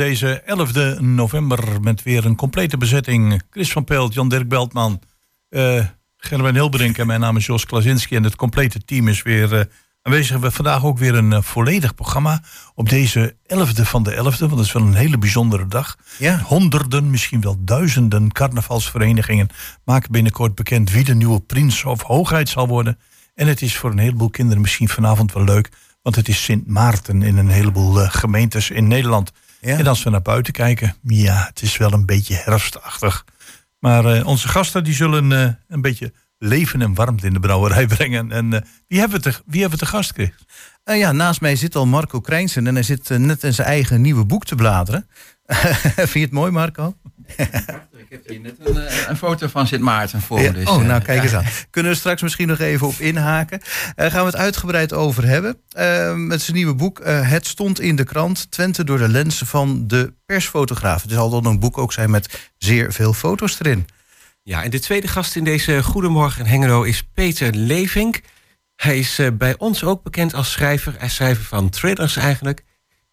Deze 11 november met weer een complete bezetting. Chris van Pelt, Jan-Dirk Beltman, uh, Gerben Hilbrink en mijn naam is Jos Klasinski. En het complete team is weer uh, aanwezig. We hebben vandaag ook weer een uh, volledig programma op deze 11e van de 11e. Want dat is wel een hele bijzondere dag. Ja. Honderden, misschien wel duizenden carnavalsverenigingen maken binnenkort bekend wie de nieuwe prins of hoogheid zal worden. En het is voor een heleboel kinderen misschien vanavond wel leuk want het is Sint Maarten in een heleboel uh, gemeentes in Nederland. Ja. En als we naar buiten kijken, ja, het is wel een beetje herfstachtig. Maar uh, onze gasten die zullen uh, een beetje leven en warmte in de brouwerij brengen. En wie, hebben we te, wie hebben we te gast, Chris? ja, naast mij zit al Marco Krijnsen en hij zit net in zijn eigen nieuwe boek te bladeren. Vind je het mooi, Marco? Ik heb hier net een, eh, een foto van Sint Maarten voor. Ja, dus, oh, uh, nou kijk eens aan. Kunnen we straks misschien nog even op inhaken. Daar gaan we het uitgebreid over hebben. Uh, met zijn nieuwe boek Het stond in de krant. Twente door de lenzen van de persfotograaf. Het zal dan een boek ook zijn met zeer veel foto's erin. Ja, en de tweede gast in deze Goedemorgen Hengelo is Peter Levink. Hij is uh, bij ons ook bekend als schrijver. Hij schrijver van thrillers eigenlijk.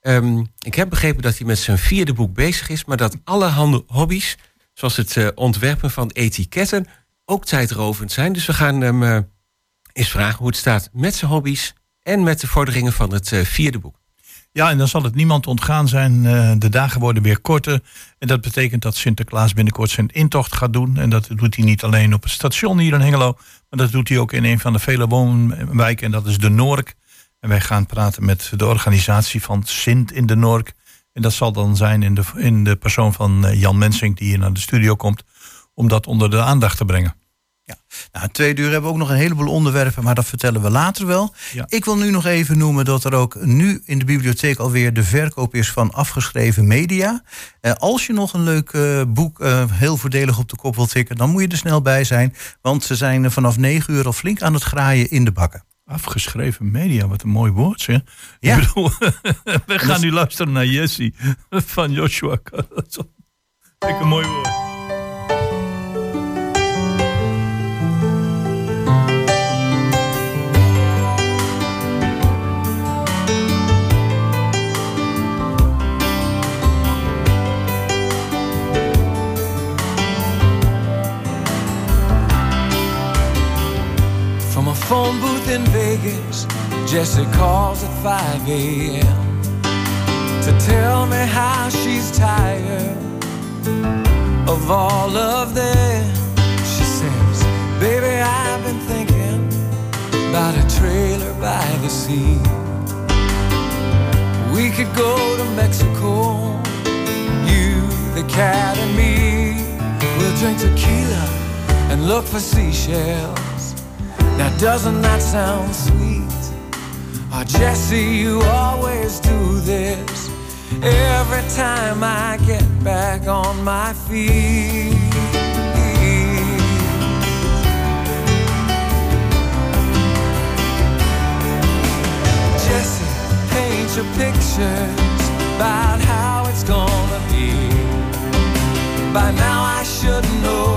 Um, ik heb begrepen dat hij met zijn vierde boek bezig is, maar dat alle hobby's, zoals het uh, ontwerpen van etiketten, ook tijdrovend zijn. Dus we gaan hem uh, eens vragen hoe het staat met zijn hobby's en met de vorderingen van het uh, vierde boek. Ja, en dan zal het niemand ontgaan zijn. De dagen worden weer korter. En dat betekent dat Sinterklaas binnenkort zijn intocht gaat doen. En dat doet hij niet alleen op het station hier in Hengelo, maar dat doet hij ook in een van de vele woonwijken. En dat is de Noork. En wij gaan praten met de organisatie van Sint in de Noork. En dat zal dan zijn in de, in de persoon van uh, Jan Mensink, die hier naar de studio komt, om dat onder de aandacht te brengen. Ja, nou, twee uur hebben we ook nog een heleboel onderwerpen, maar dat vertellen we later wel. Ja. Ik wil nu nog even noemen dat er ook nu in de bibliotheek alweer de verkoop is van afgeschreven media. Uh, als je nog een leuk uh, boek uh, heel voordelig op de kop wilt tikken, dan moet je er snel bij zijn. Want ze zijn vanaf negen uur al flink aan het graaien in de bakken. Afgeschreven media, wat een mooi woord, zeg. Ja. Ik bedoel, we gaan nu luisteren naar Jessie van Joshua. Een mooi woord. From a phone booth in Vegas, Jesse calls at 5 a.m. to tell me how she's tired of all of them. She says, Baby, I've been thinking about a trailer by the sea. We could go to Mexico, you, the cat, and me. We'll drink tequila and look for seashells. Now doesn't that sound sweet? Oh, Jesse, you always do this every time I get back on my feet. Jesse, paint your pictures about how it's gonna be. By now I should know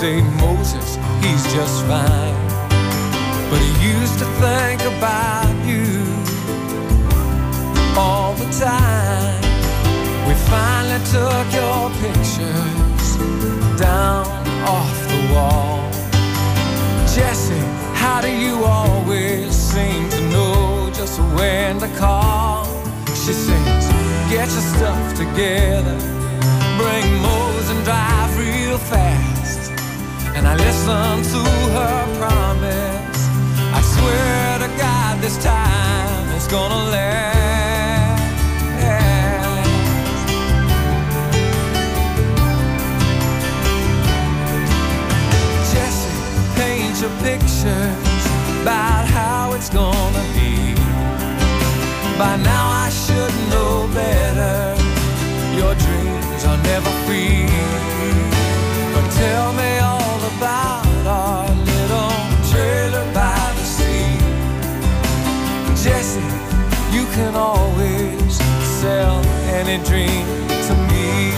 Say, Moses, he's just fine. But he used to think about you all the time. We finally took your pictures down off the wall. Jesse, how do you always seem to know just when to call? She says, get your stuff together bring Moses and drive real fast. And I listen to her promise. I swear to God, this time it's gonna last. Jesse, paint your pictures about how it's gonna be. By now I should know better. Your dreams are never free. But tell me any dream to me.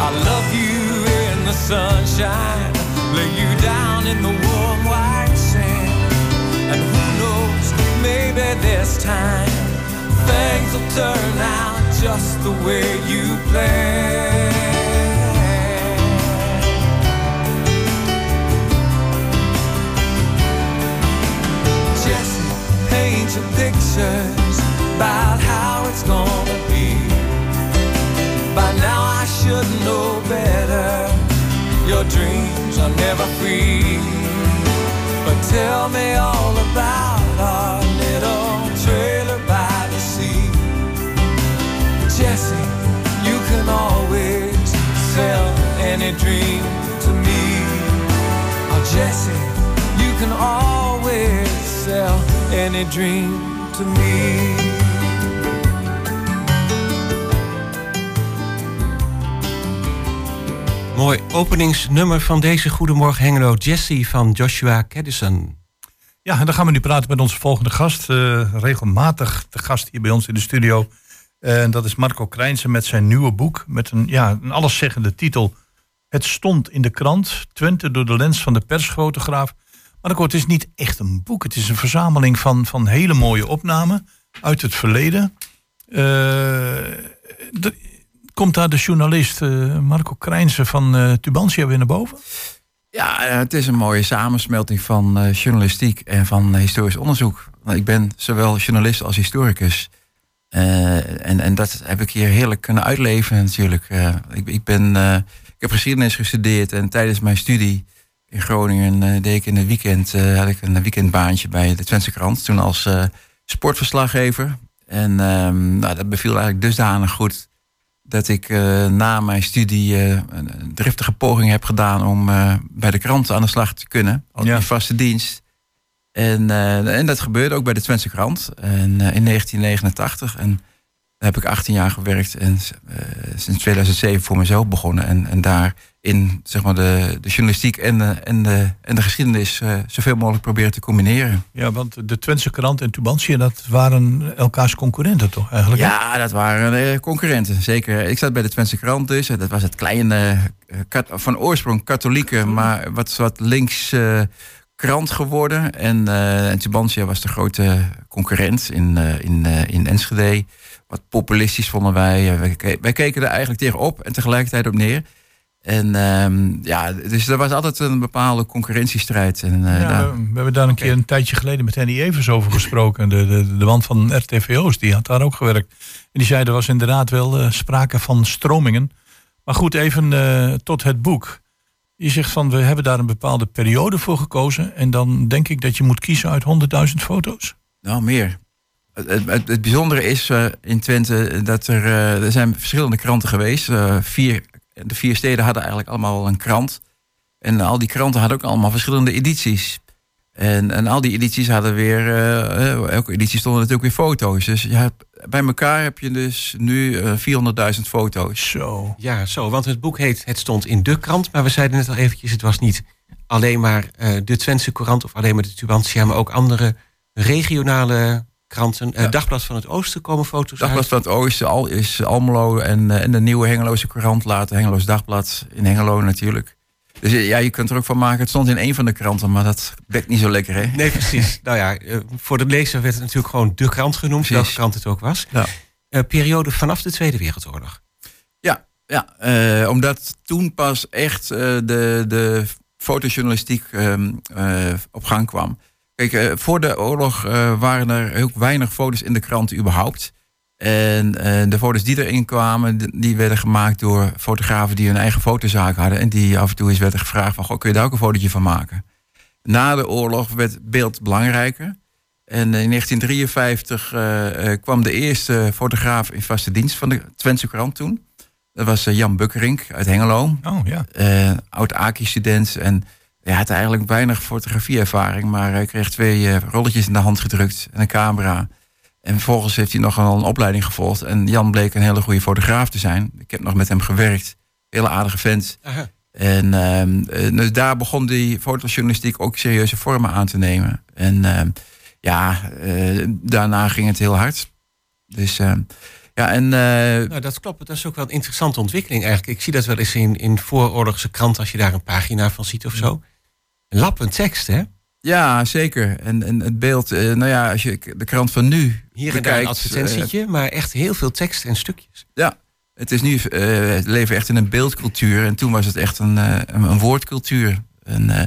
I love you in the sunshine, lay you down in the warm white sand. And who knows, maybe this time things will turn out just the way you planned. Your pictures about how it's gonna be. By now I should know better. Your dreams are never free. But tell me all about our little trailer by the sea. Jesse, you can always sell any dream to me. Oh, Jesse, you can always sell any dream to me. Mooi openingsnummer van deze Goedemorgen Hengelo, Jesse van Joshua Caddison. Ja, en dan gaan we nu praten met onze volgende gast. eh, regelmatig de gast hier bij ons in de studio. En dat is Marco Krijnsen met zijn nieuwe boek. Met een, ja, een alleszeggende titel. Het stond in de krant. Twente door de lens van de persfotograaf. Marco, het is niet echt een boek. Het is een verzameling van, van hele mooie opnamen uit het verleden. De- komt daar de journalist eh, Marco Krijnsen van eh, Tubantia weer naar boven? Ja, eh, het is een mooie samensmelting van journalistiek en van historisch onderzoek. Ik ben zowel journalist als historicus. En, en dat heb ik hier heerlijk kunnen uitleven natuurlijk. Ik, ik, ben, ik heb geschiedenis gestudeerd en tijdens mijn studie in Groningen deed ik in het weekend had ik een weekendbaantje bij de Twentse krant. Toen als sportverslaggever. En ehm, nou, dat beviel eigenlijk dusdanig goed dat ik eh, na mijn studie eh, een, een driftige poging heb gedaan om eh, bij de krant aan de slag te kunnen. Als Ja. in vaste dienst. En, en dat gebeurde ook bij de Twentse krant en, in 1989. En daar heb ik 18 jaar gewerkt en eh, sinds 2007 voor mezelf begonnen. En, en daarin zeg maar, de, de journalistiek en de, en de, en de geschiedenis eh, zoveel mogelijk proberen te combineren. Ja, want de Twentse krant en Tubantia, dat waren elkaars concurrenten toch eigenlijk? Ja, dat waren eh, concurrenten, zeker. Ik zat bij de Twentse krant dus. Dat was het kleine, van oorsprong katholieke, maar wat, wat links krant geworden. En, en Tubantia was de grote concurrent in, in, in Enschede. Wat populistisch vonden wij. Eh, wij, ke- wij keken er eigenlijk tegenop en tegelijkertijd op neer. En ehm, ja, dus er was altijd een bepaalde concurrentiestrijd. En, eh, Ja, daar- we, hebben daar een keer een tijdje geleden met Henny Evers over gesproken. De, de, de man van RTVO's, die had daar ook gewerkt. En die zei, er was inderdaad wel eh, sprake van stromingen. Maar goed, even tot het boek. Je zegt van, we hebben daar een bepaalde periode voor gekozen. En dan denk ik dat je moet kiezen uit 100.000 foto's. Nou, meer. Het, bijzondere is eh, in Twente dat er, eh, er zijn verschillende kranten geweest. Eh, vier, de vier steden hadden eigenlijk allemaal een krant. En al die kranten hadden ook allemaal verschillende edities. En, en al die edities hadden weer, elke editie stonden natuurlijk weer foto's. Dus bij elkaar heb je dus nu eh, 400.000 foto's. Zo. Ja, zo, want het boek heet Het stond in de krant. Maar we zeiden net al eventjes, het was niet alleen maar de Twentse Courant... of alleen maar de Tubantia, maar ook andere regionale kranten. Eh, Dagblad van het Oosten komen foto's Dagblad uit. van het Oosten al, is Almelo en, eh, en de nieuwe Hengeloze Courant later. Hengeloos Dagblad in Hengelo natuurlijk. Dus eh, ja, je kunt er ook van maken. Het stond in één van de kranten, maar dat werd niet zo lekker, hè? Nee, precies. nou ja, voor de lezer werd het natuurlijk gewoon de krant genoemd. Precies. Welke krant het ook was. Ja. Periode vanaf de Tweede Wereldoorlog. Ja, ja omdat toen pas echt de, de fotojournalistiek ehm, eh, op gang kwam. Kijk, eh, voor de oorlog eh, waren er ook weinig foto's in de krant überhaupt. En eh, de foto's die erin kwamen, die werden gemaakt door fotografen die hun eigen fotozaak hadden. En die af en toe eens werden gevraagd van, goh, kun je daar ook een fotootje van maken? Na de oorlog werd beeld belangrijker. En in 1953 eh, eh, kwam de eerste fotograaf in vaste dienst van de Twentse krant toen. Dat was Jan Bukkerink uit Hengelo. Oh ja. eh, oud Aki-student. En hij had eigenlijk weinig fotografieervaring, maar hij kreeg twee eh, rolletjes in de hand gedrukt en een camera. En vervolgens heeft hij nog wel een opleiding gevolgd. En Jan bleek een hele goede fotograaf te zijn. Ik heb nog met hem gewerkt. Hele aardige vent. Aha. En ehm, eh, dus daar begon die fotojournalistiek ook serieuze vormen aan te nemen. En ehm, ja, eh, daarna ging het heel hard. Dus ehm, ja, en Nou, dat klopt. Dat is ook wel een interessante ontwikkeling eigenlijk. Ik zie dat wel eens in, in vooroorlogse kranten als je daar een pagina van ziet of zo. Lappend tekst, hè? ja, zeker. En, en het beeld, eh, nou ja, als je de krant van nu Hier en daar een advertentietje, maar echt heel veel tekst en stukjes. Ja, het is nu, eh het leven echt in een beeldcultuur. En toen was het echt een, eh, een, woordcultuur. En, eh,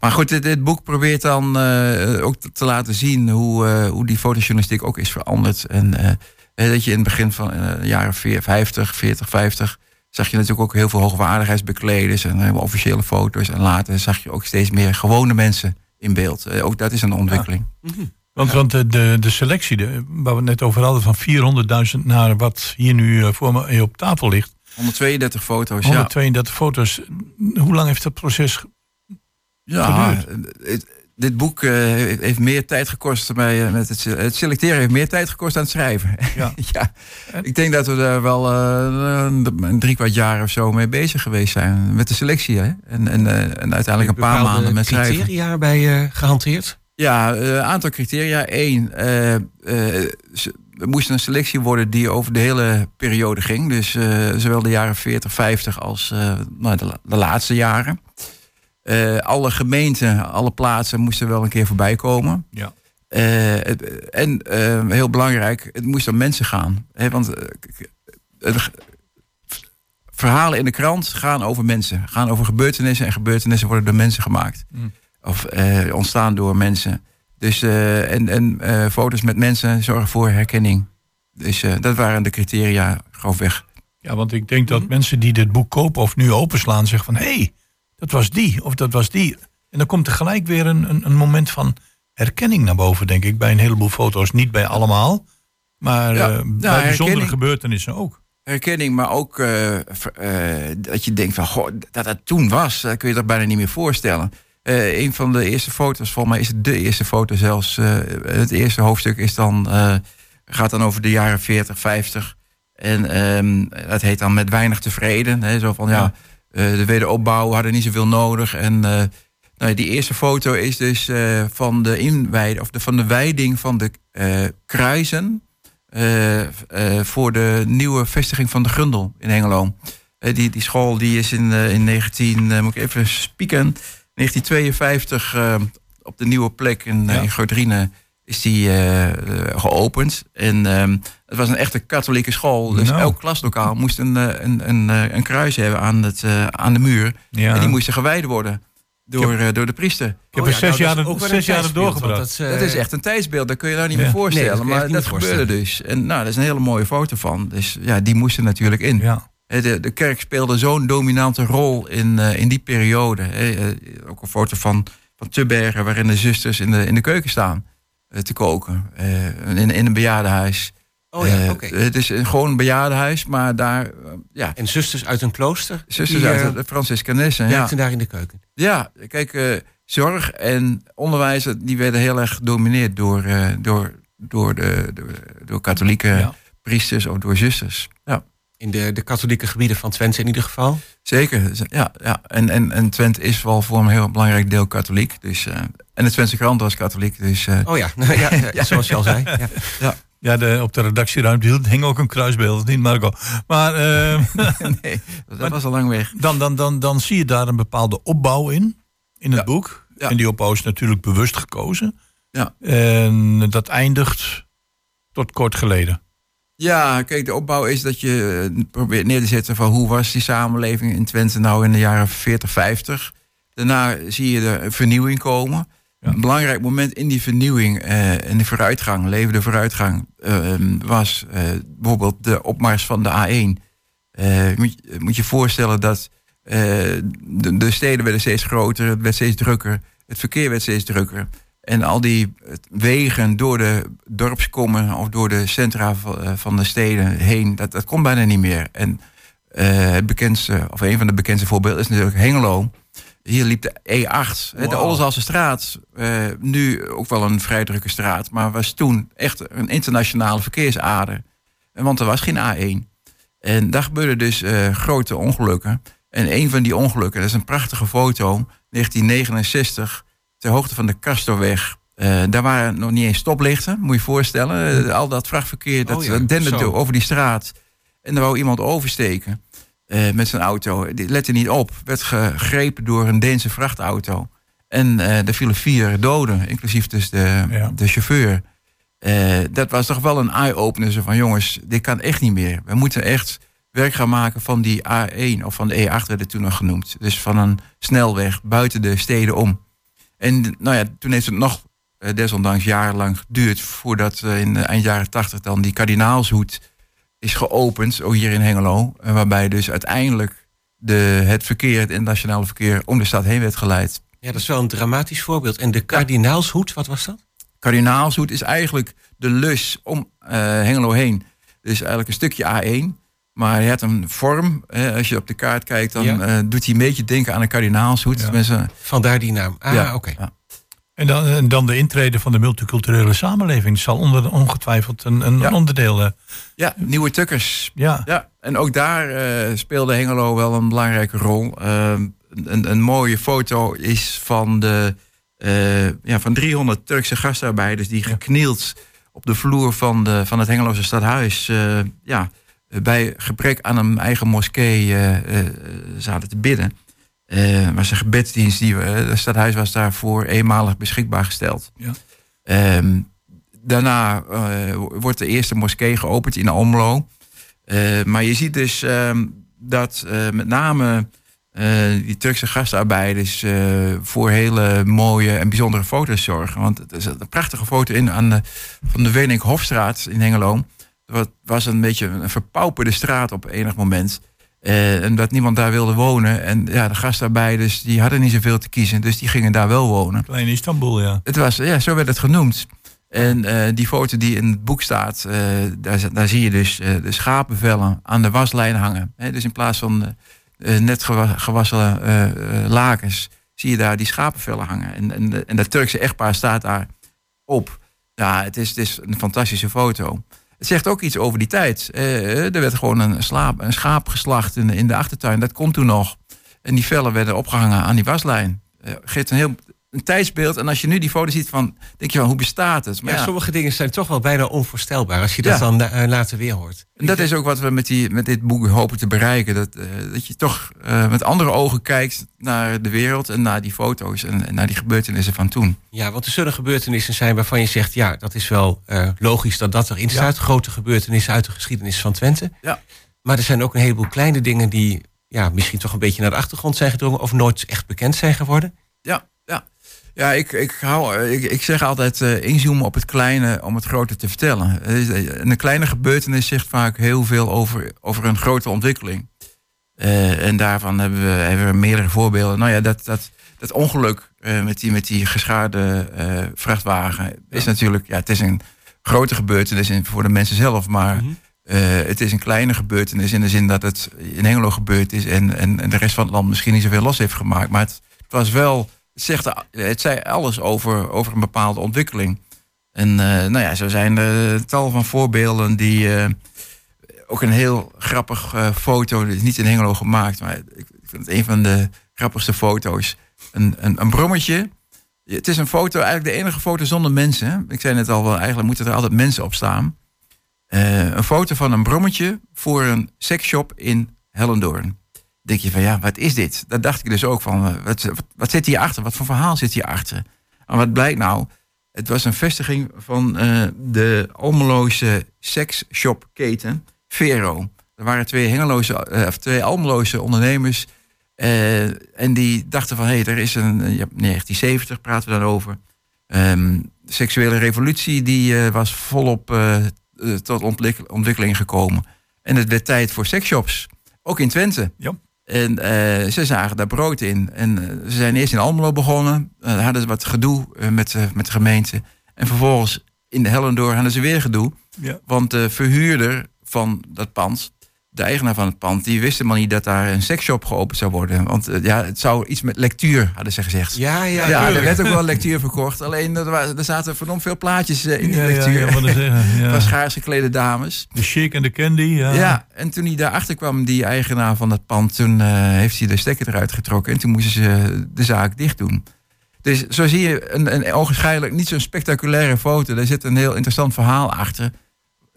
maar goed, dit, dit boek probeert dan eh, ook te, te laten zien hoe, eh, hoe die fotojournalistiek ook is veranderd. En eh, eh, dat je in het begin van eh, de jaren 50, 40, 50... zag je natuurlijk ook heel veel hoogwaardigheidsbekleders... en helemaal officiële foto's. En later zag je ook steeds meer gewone mensen in beeld. Eh, ook dat is een ontwikkeling. Want, want de, de, selectie, de, waar we het net over hadden, van 400.000 naar wat hier nu eh, voor me op tafel ligt. 132 foto's, ja. 132 foto's. Hoe lang heeft dat proces? Ja, geduurd? het- dit boek eh, heeft meer tijd gekost bij eh, met het, het selecteren heeft meer tijd gekost aan het schrijven. Ja. ja. Ik denk dat we daar wel eh, een- drie kwart jaar of zo mee bezig geweest zijn met de selectie. Hè? En, en, en uiteindelijk een paar maanden met schrijven. criteria bij eh, gehanteerd. Ja, een aantal criteria. Eén, er moest een selectie worden die over de hele periode ging. Dus zowel de jaren 40, 50 als nou, de laatste jaren. Eh, alle gemeenten, alle plaatsen moesten wel een keer voorbij komen. Ja. Eh, het- en eh, heel belangrijk, het moest om mensen gaan. Hè, want verhalen in de krant gaan over mensen. Gaan over gebeurtenissen. En gebeurtenissen worden door mensen gemaakt. Mm. Of eh, ontstaan door mensen. Dus, eh, en en eh, foto's met mensen zorgen voor herkenning. Dus eh, dat waren de criteria grofweg. Ja, want ik denk dat mensen die dit boek kopen of nu openslaan zeggen van... hé, hey, dat was die of dat was die. En dan komt er gelijk weer een, een, een moment van herkenning naar boven, denk ik. Bij een heleboel foto's, niet bij allemaal. Maar Ja, eh, ja, bij bijzondere herkenning. gebeurtenissen ook. Herkenning, maar ook eh, eh, dat je denkt van... Goh, dat dat toen was, dat kun je toch bijna niet meer voorstellen. Een van de eerste foto's, volgens mij is het de eerste foto zelfs. het eerste hoofdstuk is dan, gaat dan over de jaren 40, 50. En ehm, dat heet dan met weinig tevreden. Hè, zo van, ja, Ja. Eh, de wederopbouw hadden niet zoveel nodig. En eh, nou, die eerste foto is dus eh, van, de inwijding, of de, van de wijding van de kruisen... voor de nieuwe vestiging van de Gundel in Hengelo. Die, die school die is in, in 19, eh, moet ik even spieken, 1952 eh, op de nieuwe plek in, Ja. in Gordrine is die eh, eh, geopend. En ehm, het was een echte katholieke school. Dus Nou. elk klaslokaal moest een, eh, een, een, een kruis hebben aan, het, eh, aan de muur. Ja. En die moesten gewijd worden door, eh, door de priester. Ik heb Oh er ja, zes nou, jaar, zes jaar doorgebracht. Dat, Dat is echt een tijdsbeeld, dat kun je nou niet Ja. meer voorstellen. Nee, dat maar dat gebeurde dus. En nou, dat is een hele mooie foto van. Dus ja, die moesten natuurlijk in. Ja. De, de kerk speelde zo'n dominante rol in, eh, in die periode. hè. Ook een foto van, van Tubbergen, waarin de zusters in de, in de keuken staan te koken. eh, in, in een bejaardenhuis. Oh ja, Eh, oké. Het is een, gewoon een bejaardenhuis, maar daar, eh, ja, En zusters uit een klooster? zusters die, uit eh, de Franciscanessen. Ja. daar in de keuken. Ja, kijk, eh, zorg en onderwijs, die werden heel erg gedomineerd door, eh, door, door, de, door, door katholieke Ja. priesters of door zusters. Ja, In de, de katholieke gebieden van Twente in ieder geval. zeker. Ja, ja. En, en, en Twente is wel voor een heel belangrijk deel katholiek. Dus, eh, en de Twentse krant was katholiek. Dus eh, Oh ja, nou, ja, ja, zoals je al zei. Ja. Ja, de, op de redactieruimte hing ook een kruisbeeld, niet Marco. Maar eh, nee, dat was al lang weg. dan, dan, dan, dan zie je daar een bepaalde opbouw in, in het Ja. boek. Ja. En die opbouw is natuurlijk bewust gekozen. Ja. En dat eindigt tot kort geleden. Ja, kijk, de opbouw is dat je eh, probeert neer te zetten van hoe was die samenleving in Twente nou in de jaren 40, 50. Daarna zie je er een vernieuwing komen. Ja. Een belangrijk moment in die vernieuwing en de vooruitgang, levende vooruitgang, eh, was eh, bijvoorbeeld de opmars van de A1. Eh, moet, je, moet je voorstellen dat eh, de, de steden werden steeds groter, het werd steeds drukker, het verkeer werd steeds drukker. En al die wegen door de dorpskommen of door de centra van, eh, van de steden heen, dat, dat kon bijna niet meer. En eh, het bekendste, of een van de bekendste voorbeelden is natuurlijk Hengelo. Hier liep de E8, hè, de. Oldenzaal straat. eh, nu ook wel een vrij drukke straat. Maar was toen echt een internationale verkeersader. En Want er was geen A1. En daar gebeurden dus grote ongelukken. En een van die ongelukken, dat is een prachtige foto. 1969, ter hoogte van de Castorweg. Eh, daar waren nog niet eens stoplichten, moet je je voorstellen. Al dat vrachtverkeer, dat Oh ja, denderde over die straat. En er wou iemand oversteken eh, met zijn auto. Die lette niet op, werd gegrepen door een Deense vrachtauto. En eh er vielen vier doden, inclusief dus de, Ja. de chauffeur. Dat was toch wel een eye-opener. Van jongens, dit kan echt niet meer. We moeten echt werk gaan maken van die A1 of van de E8 werd het toen nog genoemd. Dus van een snelweg buiten de steden om. En nou ja, toen heeft het nog eh, desondanks jarenlang geduurd voordat eh, in de eind jaren 80 dan die kardinaalshoed is geopend, ook hier in Hengelo. En waarbij dus uiteindelijk de, het verkeer, het internationale verkeer, om de stad heen werd geleid. Ja, dat is wel een dramatisch voorbeeld. En de kardinaalshoed, wat was dat? Kardinaalshoed is eigenlijk de lus om eh, Hengelo heen. Dus eigenlijk een stukje A1. Maar hij had een vorm. hè, als je op de kaart kijkt, dan Ja. eh, doet hij een beetje denken aan een kardinaalshoed. Ja. Tenminste, Vandaar die naam. Ah, Ja. oké. Ja. En dan, en dan de intrede van de multiculturele samenleving. Dat zal onder, ongetwijfeld een, een Ja. onderdeel. eh, ja, nieuwe tukkers. ja. Ja, en ook daar eh, speelde Hengelo wel een belangrijke rol. Ehm, een, een mooie foto is van, de, eh, ja, van 300 Turkse gastarbeiders die geknield op de vloer van, de, van het Hengeloze stadhuis. eh, ja, bij gebrek aan een eigen moskee eh, eh, zaten te bidden. Eh was een gebedsdienst, die, we- het stadhuis was daarvoor eenmalig beschikbaar gesteld. Ja. Ehm, daarna eh, wordt de eerste moskee geopend in Almelo. Eh, maar je ziet dus ehm, dat eh, met name eh, die Turkse gastarbeiders eh, voor hele mooie en bijzondere foto's zorgen. Want het is een prachtige foto in aan de, van de Wenink Hofstraat in Hengelo. Het was een beetje een verpauperde straat op enig moment. Eh, en dat niemand daar wilde wonen. En ja, de gastarbeiders die hadden niet zoveel te kiezen. Dus die gingen daar wel wonen. Klein Istanbul, ja. Het was, ja, zo werd het genoemd. En eh, die foto die in het boek staat, eh, daar, daar zie je dus de schapenvellen aan de waslijn hangen. Dus in plaats van net gewa- gewassen lakens, zie je daar die schapenvellen hangen. En, en, en dat Turkse echtpaar staat daar op. Ja, het is, het is een fantastische foto. Het zegt ook iets over die tijd. Eh, er werd gewoon een, slaap, een schaap geslacht in, de- in de achtertuin. Dat komt toen nog. En die vellen werden opgehangen aan die waslijn. Eh, geeft een heel een tijdsbeeld. En als je nu die foto ziet, van, denk je van hoe bestaat het? Maar Ja, ja, sommige dingen zijn toch wel bijna onvoorstelbaar als je dat Ja. dan eh, later weer hoort. en dat is ook wat we met, die, met dit boek hopen te bereiken. Dat, eh, dat je toch eh, met andere ogen kijkt naar de wereld en naar die foto's en, en naar die gebeurtenissen van toen. Ja, want er zullen gebeurtenissen zijn waarvan je zegt... ja, dat is wel logisch dat dat erin staat. Grote gebeurtenissen uit de geschiedenis van Twente. Ja. Maar er zijn ook een heleboel kleine dingen... die ja, misschien toch een beetje naar de achtergrond zijn gedrongen... of nooit echt bekend zijn geworden. Ja, ja. Ja, ik, ik, hou, ik, ik zeg altijd eh, inzoomen op het kleine om het grote te vertellen. Eh, Een kleine gebeurtenis zegt vaak heel veel over, over een grote ontwikkeling. Eh, en daarvan hebben we, hebben we meerdere voorbeelden. Nou ja, dat, dat, dat ongeluk eh, met, die, met die geschaarde eh, vrachtwagen is natuurlijk, ja, het is een grote gebeurtenis in- voor de mensen zelf, maar Mhm. eh, het is een kleine gebeurtenis in de zin dat het in Hengelo gebeurd is en, en, en de rest van het land misschien niet zoveel los heeft gemaakt. Maar het, het was wel, het, zegt, het zei alles over, over een bepaalde ontwikkeling. En eh, nou ja, zo zijn er tal van voorbeelden die. eh, ook een heel grappig eh, foto, dit is niet in Hengelo gemaakt, maar ik, vind het een van de grappigste foto's. Een, een, een brommetje. Het is een foto, eigenlijk de enige foto zonder mensen. Ik zei net al, wel, eigenlijk moeten er altijd mensen op staan. Een foto van een brommetje voor een seksshop in Hellendoorn. Denk je van ja, wat is dit? Dat dacht ik dus ook van, eh, wat, wat, zit hierachter? Wat voor verhaal zit hierachter? En wat blijkt nou? Het was een vestiging van eh, de Almeloze seksshopketen Vero. Er waren twee Hengeloze, eh, of twee Almeloze ondernemers. en die dachten van, hé, hey, er is een, eh, ja, 1970 praten we dan over. Ehm, de seksuele revolutie die was volop tot ontwik- ontwikkeling gekomen. En het werd tijd voor seksshops. Ook in Twente. Ja. En eh, ze zagen daar brood in. En eh, ze zijn eerst in Almelo begonnen. Daar hadden ze wat gedoe met, met de gemeente. En vervolgens in de Hellendoor hadden ze weer gedoe. Ja. Want de verhuurder van dat pand, de eigenaar van het pand, die wist helemaal niet dat daar een seksshop geopend zou worden. Want eh, ja, het zou iets met lectuur, hadden ze gezegd. Ja, ja, Ja, er werd ook wel lectuur verkocht. Alleen er, er zaten verdomd veel plaatjes eh, in die Ja, lectuur. ja, zeggen, ja. Van schaars geklede dames. De shake en de candy. Ja. Ja. en toen hij daarachter kwam, die eigenaar van het pand, toen eh, heeft hij de stekker eruit getrokken. En toen moesten ze de zaak dicht doen. Dus zo zie je een, een ogenschijnlijk niet zo'n spectaculaire foto. Daar zit een heel interessant verhaal achter.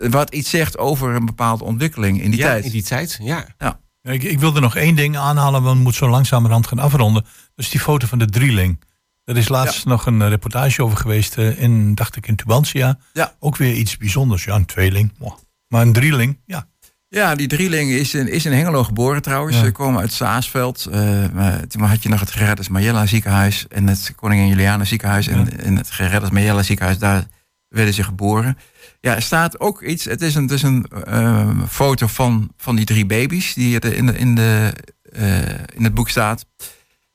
Wat iets zegt over een bepaalde ontwikkeling in die ja, tijd. in die tijd, ja. Ja, Ik, ik wilde nog één ding aanhalen, want we moeten zo langzamerhand gaan afronden. Dus die foto van de drieling. Er is laatst nog een eh, reportage over geweest eh, in, dacht ik, in Tubantia. Ja. Ook weer iets bijzonders. Ja, een tweeling. Maar een drieling, ja. Ja, die drieling is in, is in Hengelo geboren trouwens. Ja. Ze komen uit Saasveld. Eh, maar toen had je nog het Gerardus Majella ziekenhuis en het Koningin Juliana ziekenhuis. En, en het Gerardus Majella ziekenhuis, daar werden ze geboren. Ja, er staat ook iets. Het is een, het is een eh, foto van, van die drie baby's die in, in, de, eh, in het boek staat.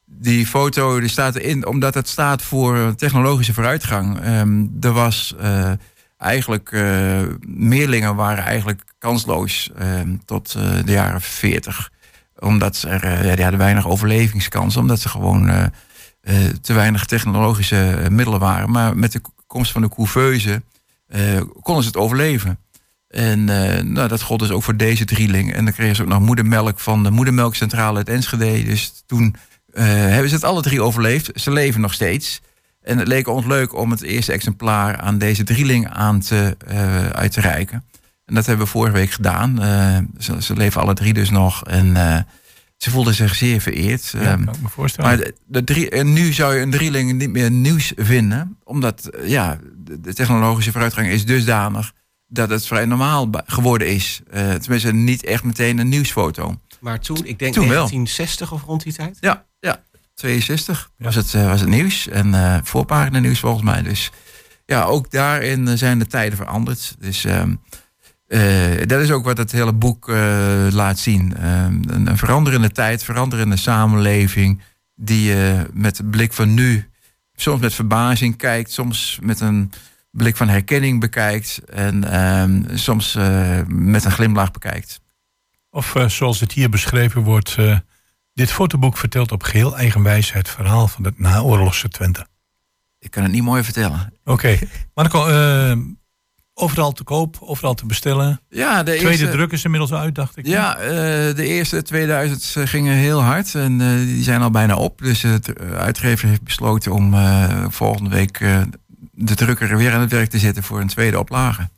Die foto die staat erin omdat het staat voor technologische vooruitgang. Ehm, er was eh, eigenlijk eh, meerlingen waren eigenlijk kansloos ehm, tot de jaren 40. Omdat ze er, ja, die hadden weinig overlevingskans, omdat ze gewoon te weinig technologische eh, middelen waren. Maar met de komst van de couveuse eh, konden ze het overleven. En eh, nou, dat gold dus ook voor deze drieling. En dan kregen ze ook nog moedermelk van de moedermelkcentrale uit Enschede. Dus toen eh, hebben ze het alle drie overleefd. Ze leven nog steeds. En het leek ons leuk om het eerste exemplaar aan deze drieling aan te, eh, uit te reiken. En dat hebben we vorige week gedaan. Eh, ze, leven alle drie dus nog. En eh, ze voelden zich zeer vereerd. ja Ehm, kan ik me voorstellen. maar de, de drie, en nu zou je een drieling niet meer nieuws vinden. Omdat eh, ja, de, de technologische vooruitgang is dusdanig dat het vrij normaal geworden is. Eh, tenminste, niet echt meteen een nieuwsfoto. Maar toen, ik denk Toen wel. 1960 of rond die tijd. Ja, ja 62 Ja. was, het, eh, was het nieuws. En eh voorpagina nieuws volgens mij. Dus ja, ook daarin zijn de tijden veranderd. Dus ehm, eh, dat is ook wat het hele boek eh, laat zien. Ehm, een, een veranderende tijd, veranderende samenleving. Die je met de blik van nu soms met verbazing kijkt. Soms met een blik van herkenning bekijkt. En ehm, soms eh, met een glimlach bekijkt. Of eh, zoals het hier beschreven wordt, eh, dit fotoboek vertelt op geheel eigen wijze het verhaal van het naoorlogse Twente. Ik kan het niet mooi vertellen. Oké, Marco, eh, overal te koop, overal te bestellen. Ja, de Tweede eerste... druk is inmiddels uit, dacht ik. Ja, eh, de eerste 2000 gingen heel hard en eh, die zijn al bijna op. Dus het eh, uitgever heeft besloten om eh, volgende week eh, de drukker weer aan het werk te zetten voor een tweede oplage.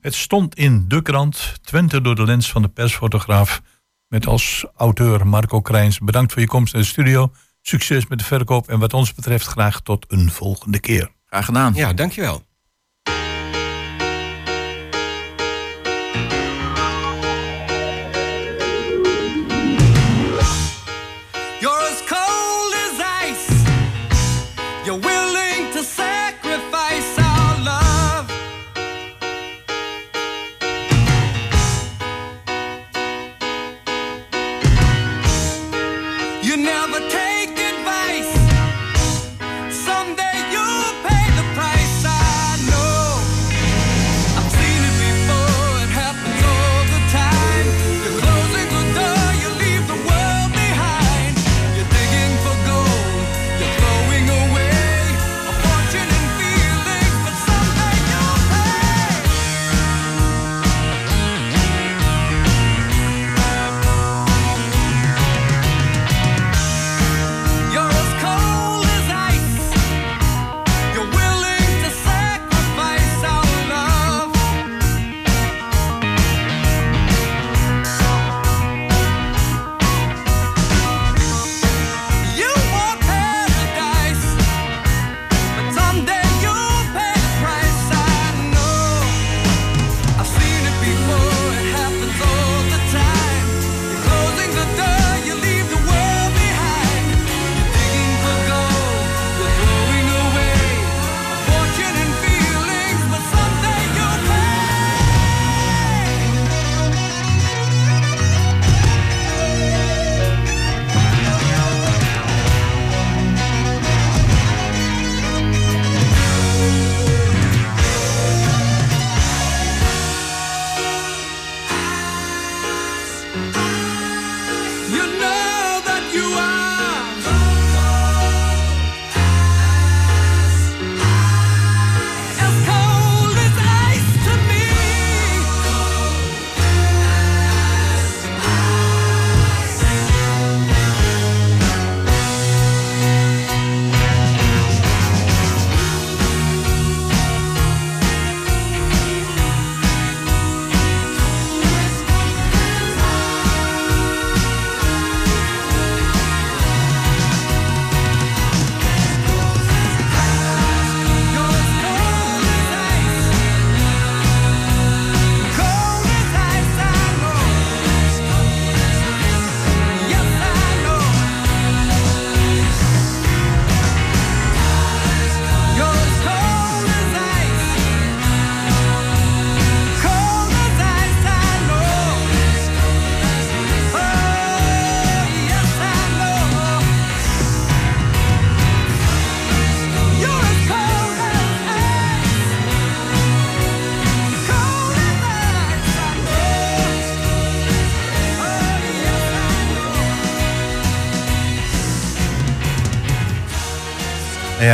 Het stond in de krant, Twente door de lens van de persfotograaf. Met als auteur Marco Krijns. Bedankt voor je komst naar de studio. Succes met de verkoop en wat ons betreft graag tot een volgende keer. Graag gedaan. Ja, dankjewel.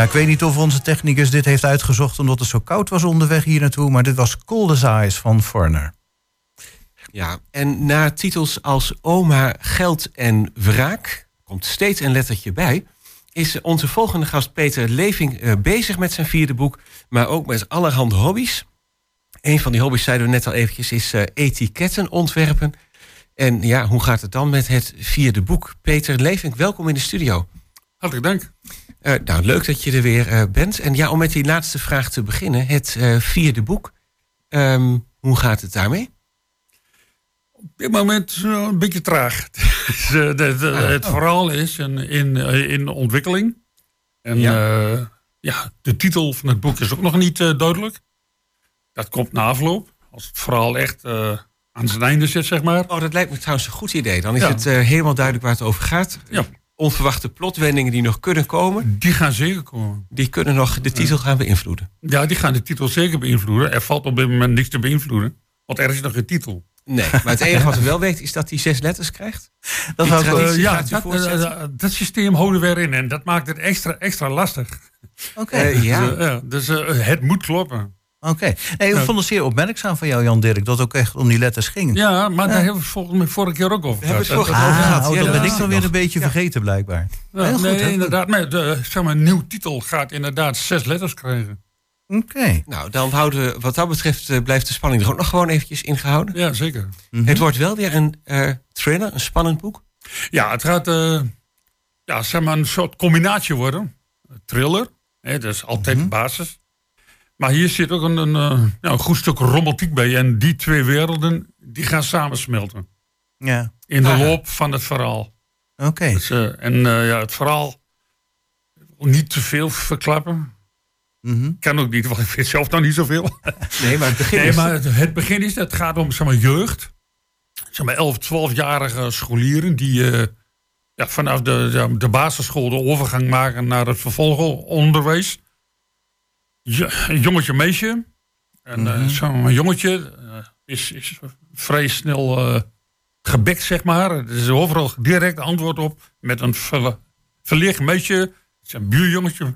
Ja, ik weet niet of onze technicus dit heeft uitgezocht omdat het zo koud was onderweg hier naartoe. Maar dit was Cold as Ice van Foreigner. Ja, en na titels als Oma, Geld en Wraak, komt steeds een lettertje bij, is onze volgende gast Peter Leving eh, bezig met zijn vierde boek, maar ook met allerhande hobby's. Een van die hobby's, zeiden we net al eventjes, is eh, etiketten ontwerpen. En ja, hoe gaat het dan met het vierde boek? Peter Leving, welkom in de studio. Hartelijk dank. Eh, nou, leuk dat je er weer eh, bent. En ja, om met die laatste vraag te beginnen. Het eh, vierde boek. Ehm, hoe gaat het daarmee? Op dit moment een beetje traag. Dus, de- de- het verhaal is in, in, in ontwikkeling. En ja. ja, de titel van het boek is ook nog niet duidelijk. Dat komt na afloop. Als het verhaal echt aan zijn einde zit, zeg maar. Oh, dat lijkt me trouwens een goed idee. Dan is Ja. het helemaal duidelijk waar het over gaat. Ja. Onverwachte plotwendingen die nog kunnen komen, Die gaan zeker komen. die kunnen nog de titel gaan beïnvloeden. Ja, die gaan de titel zeker beïnvloeden. Er valt op dit moment niks te beïnvloeden. Want er is nog geen titel. Nee, maar het enige wat we wel weten is dat hij zes letters krijgt. Dat Eh, ja, dat, eh, systeem houden we erin. En dat maakt het extra, extra lastig. Oké. Eh, ja. Dus, eh, ja, dus eh, het moet kloppen. Oké. Nee, ik vond het zeer opmerkzaam van jou, Jan Dirk, dat het ook echt om die letters ging. Ja, maar daar hebben we volgens mij vorige keer ook over hebben gehad. we het over Ah, gehad. oh, Ja, dat ben ik dan weer een beetje vergeten, blijkbaar. Ja, Heel goed, nee, inderdaad. Maar de, zeg maar, een nieuw titel gaat inderdaad zes letters krijgen. Oké. Nou, dan houden we, wat dat betreft eh, blijft de spanning er ook nog gewoon eventjes ingehouden. Ja, zeker. Mhm. Het wordt wel weer een eh, thriller, een spannend boek. Ja, het gaat eh, ja, zeg maar een soort combinatie worden. Thriller, hè, dat is altijd de basis. Maar hier zit ook een, een, eh, ja, een goed stuk romantiek bij. En die twee werelden die gaan samensmelten. Ja. In de Ah. loop van het verhaal. Oké. Dus, eh, en eh, ja, het verhaal niet te veel verklappen. Mhm. Kan ook niet, want ik weet zelf nog niet zoveel. Nee, maar het begin Nee, is... maar het, het begin is, het gaat om zeg maar, jeugd. Zeg maar 11, 12-jarige scholieren die ja, vanaf de, de basisschool de overgang maken naar het vervolgonderwijs. Een jongetje, meisje. En eh, Mhm. zo'n jongetje eh, is, is vrij snel eh, gebekt, zeg maar. Er is overal direct antwoord op met een ver, verlicht meisje. Het is een buurjongetje.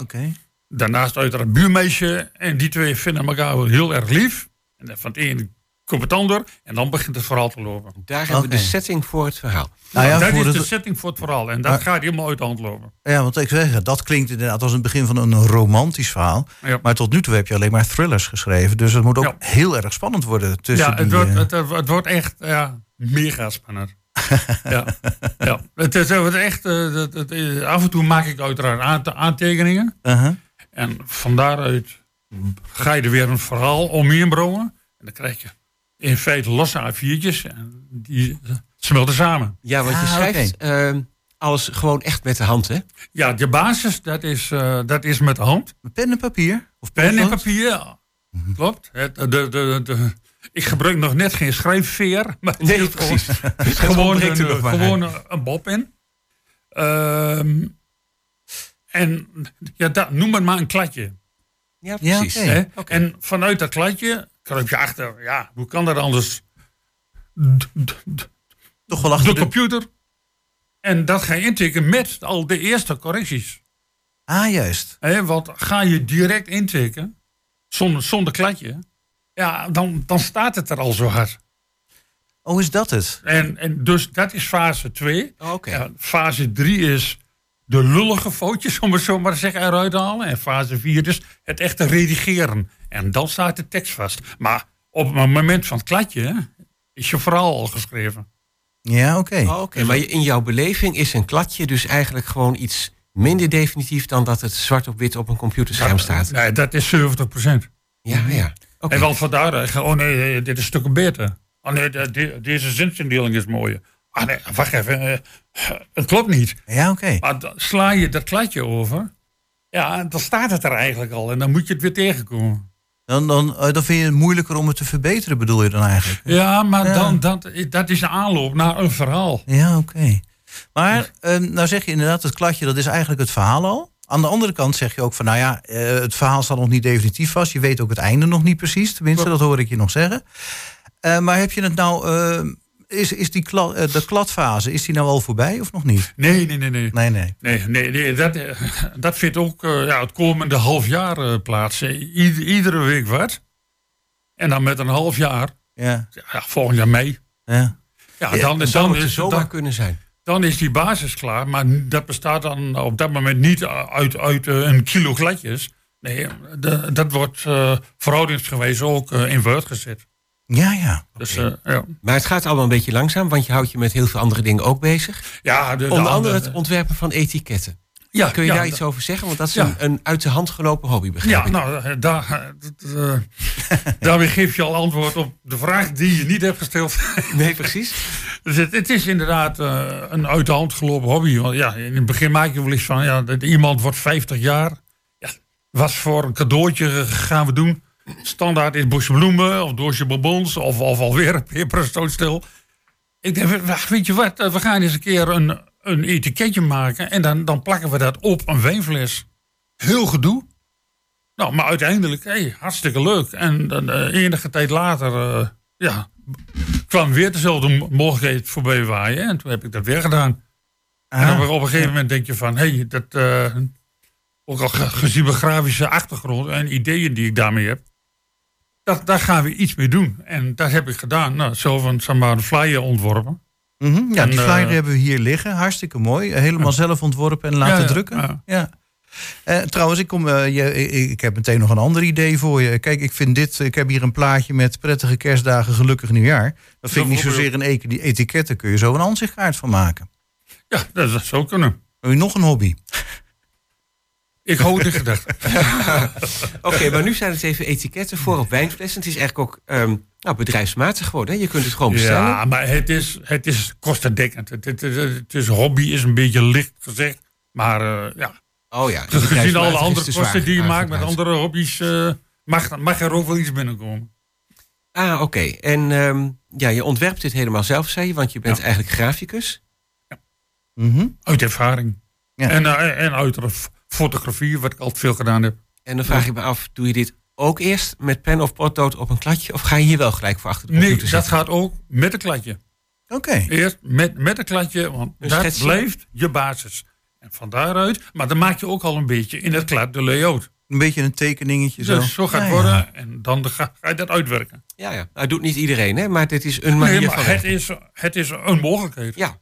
Oké. Daarnaast uiteraard een buurmeisje. En die twee vinden elkaar wel heel erg lief. En van het een komt het ander. En dan begint het verhaal te lopen. Daar hebben we de setting voor het verhaal. Nou ja, dat is het- de setting voor het verhaal. En dat Maar- gaat helemaal uit de hand lopen. Ja, want ik zeg, dat klinkt inderdaad als het begin van een romantisch verhaal. Ja. Maar tot nu toe heb je alleen maar thrillers geschreven. Dus het moet ook Ja. heel erg spannend worden tussen Ja, het die... wordt, eh, het, wordt echt ja, mega spannend. ja. ja. Het, is, echt, eh, het- het- eh, af en toe maak ik uiteraard aante- aantekeningen. uh-huh. En van daaruit ga je er weer een verhaal omheen brengen. En dan krijg je in feite losse A4'tjes. En die smelten samen. Ja, want je Ah, schrijft eh, alles gewoon echt met de hand, hè? Ja, de basis, dat is, eh, dat is met de hand. Pen en papier? Of Pen en papier, ja. klopt. Het, de, de, de, de- ik gebruik nog net geen schrijfveer. Maar het Nee, is precies. gewoon, gewoon, een, gewoon een, een bobpen. Ehm en ja, dat, noem het maar een kladje. Ja, precies. En vanuit dat kladje kruip je achter, ja, hoe kan dat anders? Toch wel achter De de... computer. En dat ga je intikken met al de eerste correcties. Ah, juist. Hè, want ga je direct intikken, zonder, zonder kladje, ja, dan, dan staat het er al zo hard. Oh, is dat het? En, en dus dat is fase 2. Oh, Oké. Ja, fase 3 is de lullige foutjes, om het zo maar te zeggen, eruit halen. En fase 4 is het echte redigeren. En dan staat de tekst vast. Maar op het moment van het kladje is je verhaal al geschreven. Ja, oké. Oh, Oké, maar je- in jouw beleving is een kladje dus eigenlijk gewoon iets minder definitief dan dat het zwart op wit op een computerscherm staat. Nee, dat is 70 procent. Ja, ja. Oké. En wel vandaar, eh, oh nee, dit is stukken beter. Oh nee, de- de- deze zinsindeling is mooi. Ah nee, wacht even, eh, het klopt niet. Ja, oké. Maar dan sla je dat kladje over, ja, dan staat het er eigenlijk al. En dan moet je het weer tegenkomen. Dan, dan, eh, dan vind je het moeilijker om het te verbeteren, bedoel je dan eigenlijk? Ja, maar Ja. Dan, dat, dat is een aanloop naar een verhaal. Ja, oké. Maar eh, nou zeg je inderdaad, het kladje dat is eigenlijk het verhaal al. Aan de andere kant zeg je ook van, nou ja, eh, het verhaal staat nog niet definitief vast. Je weet ook het einde nog niet precies, tenminste, dat hoor ik je nog zeggen. Maar heb je het nou, is, is die kla- eh, de kladfase, is die nou al voorbij of nog niet? Nee, nee, nee, nee. Nee, nee. Nee, nee, nee dat, eh, dat vindt ook eh, ja, het komende half jaar eh, plaats. Ieder- iedere week wat. En dan met een half jaar, Ja, ja, volgend jaar mei. ja. Ja, Ja, dan, Het dan, het is, zomaar dan, kunnen zijn. dan is die basis klaar. Maar dat bestaat dan op dat moment niet uit, uit een kilo gladjes. Nee, de- dat wordt verhoudingsgewijs ook in Word gezet. Ja, ja. Dus, eh, ja. Maar het gaat allemaal een beetje langzaam, want je houdt je met heel veel andere dingen ook bezig. Ja, de, de Onder andere het ontwerpen van etiketten. ja, Kun je ja, daar iets over zeggen? Want dat is Ja. een, een uit de hand gelopen hobby, begrijp Ja, ik. nou, eh, daar, eh, daarmee geef je al antwoord op de vraag die je niet hebt gesteld. Nee, precies. Dus het, het is inderdaad een uit de hand gelopen hobby. Want ja, in het begin maak je wel eens van, ja, dat iemand wordt 50 jaar. Ja, wat voor een cadeautje gaan we doen? Standaard is bosje bloemen of doosje bonbons of, of alweer een peperstootstel. Ik denk, weet je wat, eh, we gaan eens een keer een, een etiketje maken en dan, dan plakken we dat op een wijnfles. Heel gedoe. Nou, maar uiteindelijk, hey, hartstikke leuk. En dan eh, enige tijd later, eh, ja, kwam weer dezelfde mo- mogelijkheid voorbij waaien. En toen heb ik dat weer gedaan. En Ah, op, een gegeven moment denk je van, hé, hey, dat, ook al ge- gezien mijn grafische achtergrond en ideeën die ik daarmee heb, dat, daar gaan we iets mee doen. En dat heb ik gedaan. Nou, zo van, maar, een flyer ontworpen. mhm. ja en, die eh, flyer hebben we hier liggen. Hartstikke mooi. Helemaal zelf ontworpen en laten Ja, drukken. ja. Eh, trouwens, ik, kom, eh, je, ik, heb meteen nog een ander idee voor je. Kijk, ik vind dit. Ik heb hier een plaatje met prettige kerstdagen, gelukkig nieuwjaar. Dat vind ik niet zozeer een e- die etiketten. Kun je zo een aanzichtkaart van maken. Ja, dat zou zo kunnen. Wil je nog een hobby? Ik hou het in gedachten. Oké, maar nu zijn het even etiketten voor op wijnflessen. Het is eigenlijk ook ehm, nou, bedrijfsmatig geworden. Hè? Je kunt het gewoon bestellen. Ja, maar het is, het is kostendekkend. Het, het, het, het is hobby is een beetje licht gezegd. Maar eh, ja, Oh ja, gezien bedrijfsmatig alle andere kosten die je maakt met andere hobby's, eh, mag, mag er ook wel iets binnenkomen. Ah, oké. En ehm, ja, je ontwerpt dit helemaal zelf, zei je, want je bent Ja. eigenlijk graficus. Mhm. Uit ervaring. Ja. En, eh, en uit de fotografie, wat ik altijd veel gedaan heb. En dan vraag ik me af, doe je dit ook eerst met pen of potlood op een kladje? Of ga je hier wel gelijk voor achter de Nee, computer dat zitten? gaat ook met een kladje. Oké. Eerst met, met een kladje, want Een dat schetsje? blijft je basis. En van daaruit, maar dan maak je ook al een beetje in het klad de layout. Een beetje een tekeningetje zo. Dus zo gaat Ja, het ja. worden en dan ga, ga je dat uitwerken. Ja, ja. Nou, doet niet iedereen, hè? Maar dit is een manier Nee, van het werken. is, het is een mogelijkheid. Ja,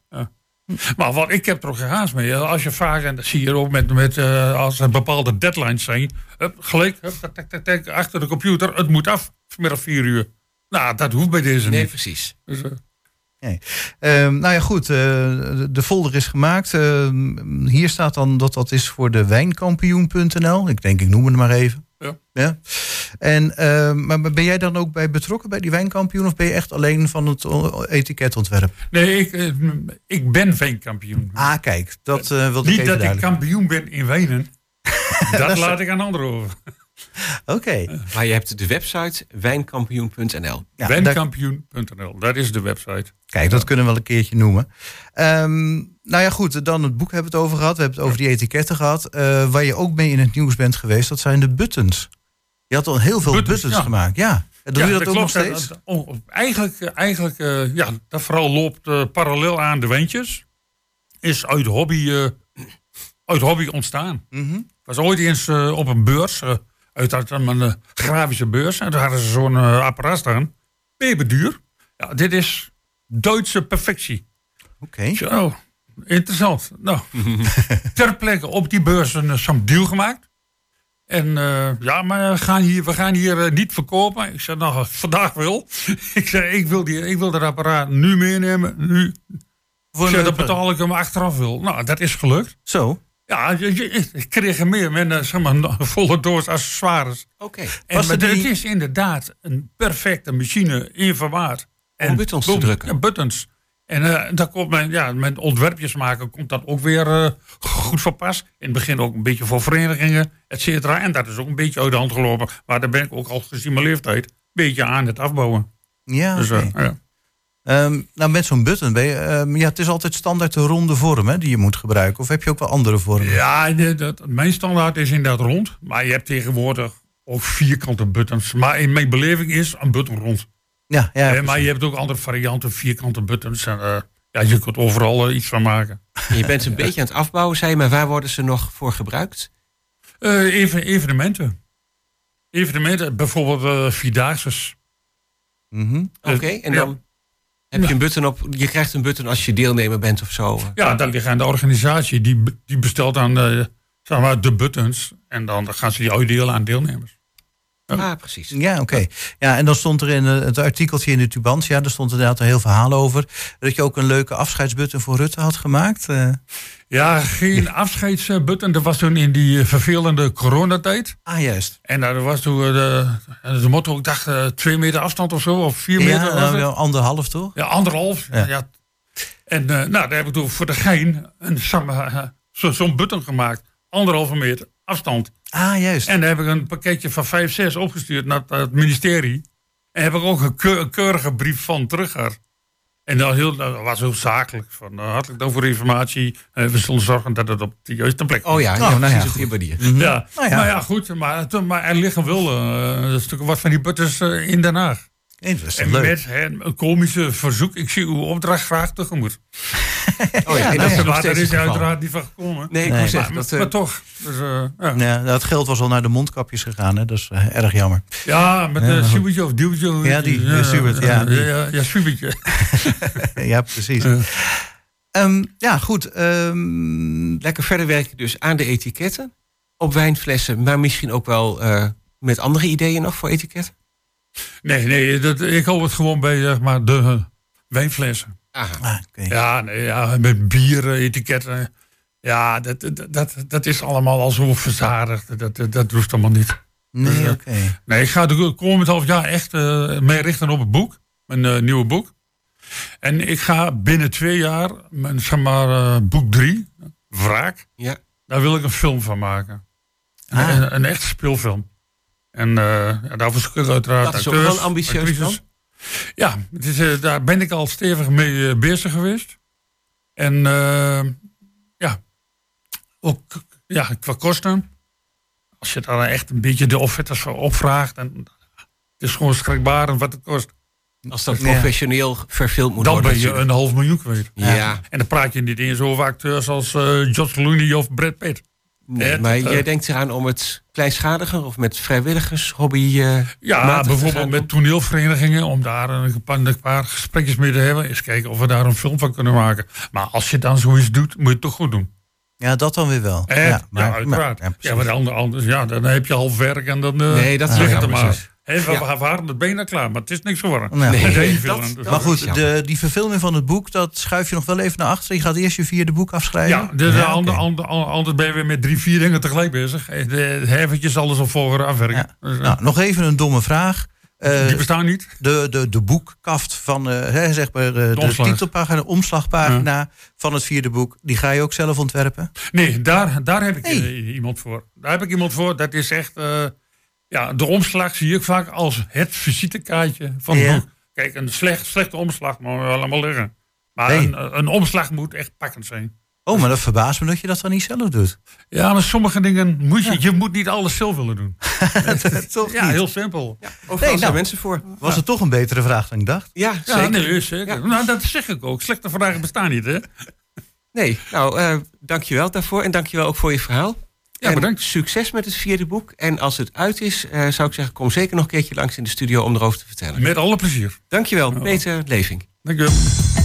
Maar wat ik heb er ook geen haast mee. Als je vaak, en dat zie je ook met, met eh, als er bepaalde deadlines zijn. Hup, gelijk, hup, tak, tak, tak, tak, achter de computer. Het moet af, vanmiddag vier uur. Nou, dat hoeft bij deze nee, niet. precies. Dus, eh, Ehm, nou ja, goed. eh, de- de folder is gemaakt. Ehm, hier staat dan dat dat is voor de wijnkampioen.nl. Ik denk, ik noem het maar even. Ja. En, ehm, maar ben jij dan ook bij betrokken bij die wijnkampioen? Of ben je echt alleen van het etiketontwerp? nee, ik, eh, ik ben veenkampioen. Ah, kijk. Dat eh wilde ik niet even dat ik kampioen ben in wijnen. dat laat ik aan anderen over. Oké. Maar je hebt de website wijnkampioen.nl. Ja, Wijnkampioen.nl, dat is de website. Kijk, dat kunnen we wel een keertje noemen. Ehm, nou ja, goed. Dan het boek hebben we het over gehad. We hebben het over die etiketten gehad. Eh, waar je ook mee in het nieuws bent geweest, dat zijn de buttons. Je had al heel veel buttons, Buttons, ja. gemaakt. Ja. Doe je dat, ook nog steeds? Dat- oh, eigenlijk, eh, eigenlijk eh, ja, dat vooral loopt eh, parallel aan de wijntjes. Is uit hobby, eh, uit hobby ontstaan. Mhm. Ik was ooit eens eh, op een beurs, eh, uit, uit een eh, grafische beurs. En daar hadden ze zo'n eh, apparaat staan. Peperduur. Ja, dit is Duitse perfectie. Oké. Zo, interessant. Nou, ter plekke op die beurs een eh, zo'n deal gemaakt. En ja, maar we gaan hier, we gaan hier niet verkopen. Ik zei, nou, vandaag wel. ik zei, ik wil, die, ik wil dat apparaat nu meenemen. Nu. Voor Ik zei, een- dat betaal ik hem achteraf wel. Nou, dat is gelukt. Zo. Ja, je, je- ik kreeg er meer met een zeg maar, een volle doos accessoires. Oké. En, maar het is inderdaad een perfecte machine in vermaat. Om buttons te drukken. Buttons. En eh daar komt mijn, ja, met ontwerpjes maken komt dat ook weer eh, goed van pas. In het begin ook een beetje voor verenigingen, et cetera. En dat is ook een beetje uit de hand gelopen. Maar daar ben ik ook al gezien mijn leeftijd een beetje aan het afbouwen. Ja, Dus, eh, ja. Ehm, nou, met zo'n button ben je... ehm, ja, het is altijd standaard de ronde vorm hè, die je moet gebruiken. Of heb je ook wel andere vormen? Ja, de- dat, mijn standaard is inderdaad rond. Maar je hebt tegenwoordig ook vierkante buttons. Maar in mijn beleving is een button rond. Ja, ja, Eh, maar je hebt ook andere varianten, vierkante buttons. En, eh, ja, je kunt overal eh, iets van maken. En je bent ze een beetje aan het afbouwen, zei je, maar waar worden ze nog voor gebruikt? Eh, even, evenementen. Evenementen, bijvoorbeeld Vierdaagses. Mhm. Oké, en dan heb je een button op. Je krijgt een button als je deelnemer bent of zo. Ja, dan ligt aan de organisatie. Die, die bestelt dan eh, zeg maar, de buttons. En dan gaan ze die uitdelen aan deelnemers. Ah, precies. Ja, oké. Ja, en dan stond er in eh, het artikeltje in de Tubantia, daar stond inderdaad een heel verhaal over. Dat je ook een leuke afscheidsbutton voor Rutte had gemaakt. Eh, Ja, geen afscheidsbutton. Dat was toen in die eh, vervelende coronatijd. ah, juist. En daar was toen de, de motto, ik dacht twee meter afstand of zo, of vier meter. Ja, nou, anderhalf toch? Ja, anderhalf. Ja. Ja. En nou, daar heb ik toen voor de gein eh, zo- zo'n button gemaakt. Anderhalve meter afstand. Ah, juist. En daar heb ik een pakketje van 5, 6 opgestuurd naar het, ministerie. En heb ik ook een, keur- een keurige brief van terug. En dat, heel, dat was heel zakelijk. Van, eh, hartelijk dank voor de informatie. Eh, we zullen zorgen dat het op de juiste plek Oh ja, Oh, ja, nou ja, op die manier. Ja, Nou ja. maar ja, goed. Maar, maar er liggen wel eh, een stuk wat van die buttons eh, in Den Haag. Nee, dat is toch En leuk. met hè, een komische verzoek. Ik zie uw opdracht graag tegemoet. Oh ja, en dat nou is uiteraard niet van gekomen. Nee, ik Nee. moet Maar, zeggen, dat, eh, maar toch. Dus, eh, ja. Ja, dat geld was al naar de mondkapjes gegaan, hè? dat is eh, erg jammer. ja, met Ja, een. Siebertje of Duwtje. Ja, die, Siebert, ja, die. Ja, ja, precies. Ja. Ehm, ja, goed. ehm, lekker verder werken dus aan de etiketten. Op wijnflessen, maar misschien ook wel eh, met andere ideeën nog voor etiketten. Nee, nee, dat, ik hou het gewoon bij zeg maar, de eh, wijnflessen. Aha. ah, oké. Ja, nee, ja met bieren, etiketten. Ja, dat, dat, dat, dat is allemaal al zo verzadigd. Dat, dat, dat doet allemaal niet. Nee, oké. Nee, ik ga de komend half jaar echt eh mee richten op het boek. Mijn eh, nieuwe boek. En ik ga binnen twee jaar, mijn, zeg maar, eh, boek drie, Wraak. Ja. Daar wil ik een film van maken. Ah. Een, een echte speelfilm. En eh ja, daarvoor zoek ik uiteraard Dat is ook wel een ambitieus actrices. Ja, het is, eh, daar ben ik al stevig mee eh, bezig geweest. En eh, ja, ook ja, qua kosten. Als je daar echt een beetje de offertes voor opvraagt. En het is gewoon schrikbarend wat het kost. Als dat Ja. professioneel verfilmd moet Dan worden. ben je natuurlijk. een half miljoen kwijt. Ja, En dan praat je niet eens over acteurs als George Clooney of Brad Pitt. Nee, Ja, maar jij eh, denkt eraan om het kleinschaliger of met vrijwilligershobby. eh Ja, matig te bijvoorbeeld met toneelverenigingen, om daar een een paar gesprekjes mee te hebben. Eens kijken of we daar een film van kunnen maken. Maar als je dan zoiets doet, moet je het toch goed doen. Ja, dat dan weer wel. Ja, maar- uiteraard. maar- ja, Ja, maar ander, anders, ja, dan heb je half werk en dan... eh, Nee, dat ligt er maar. Hé, we, Ja. waren het bijna klaar, maar het is niks geworden. Nee, veel dat- Maar goed, de, die verfilming van het boek, dat schuif je nog wel even naar achter. Je gaat eerst je vierde boek afschrijven. Ja, dus Ja, ander, anders ben je weer met drie, vier dingen tegelijk bezig. Eh, De eventjes alles op volgorde afwerken. Ja. Dus, Nou, nog even een domme vraag. Eh, die bestaan niet. de, de, de boekkaft van eh, hè, zeg maar, eh, de, titelpagina, de omslagpagina van het vierde boek, die ga je ook zelf ontwerpen? Nee, daar, daar heb ik eh, iemand voor. Daar heb ik iemand voor. Dat is echt... eh, ja, de omslag zie ik vaak als het visitekaartje van het boek. Kijk, een slecht, slechte omslag mag wel allemaal liggen. Maar een, een omslag moet echt pakkend zijn. Oh, maar dat verbaast me dat je dat dan niet zelf doet. Ja, maar sommige dingen moet je... Je moet niet alles zelf willen doen. Toch Ja, niet? heel simpel. Overal Nee, zijn nou. mensen voor. Was het toch een betere vraag dan ik dacht? Ja, Ja, zeker. nee, zeker. Nou, dat zeg ik ook. Slechte vragen bestaan niet, hè? Nee, nou, eh dankjewel daarvoor. En dankjewel ook voor je verhaal. Ja, En bedankt. Succes met het vierde boek. En als het uit is, eh, zou ik zeggen, kom zeker nog een keertje langs in de studio om erover te vertellen. Met alle plezier. Dankjewel, Peter Leving. Dank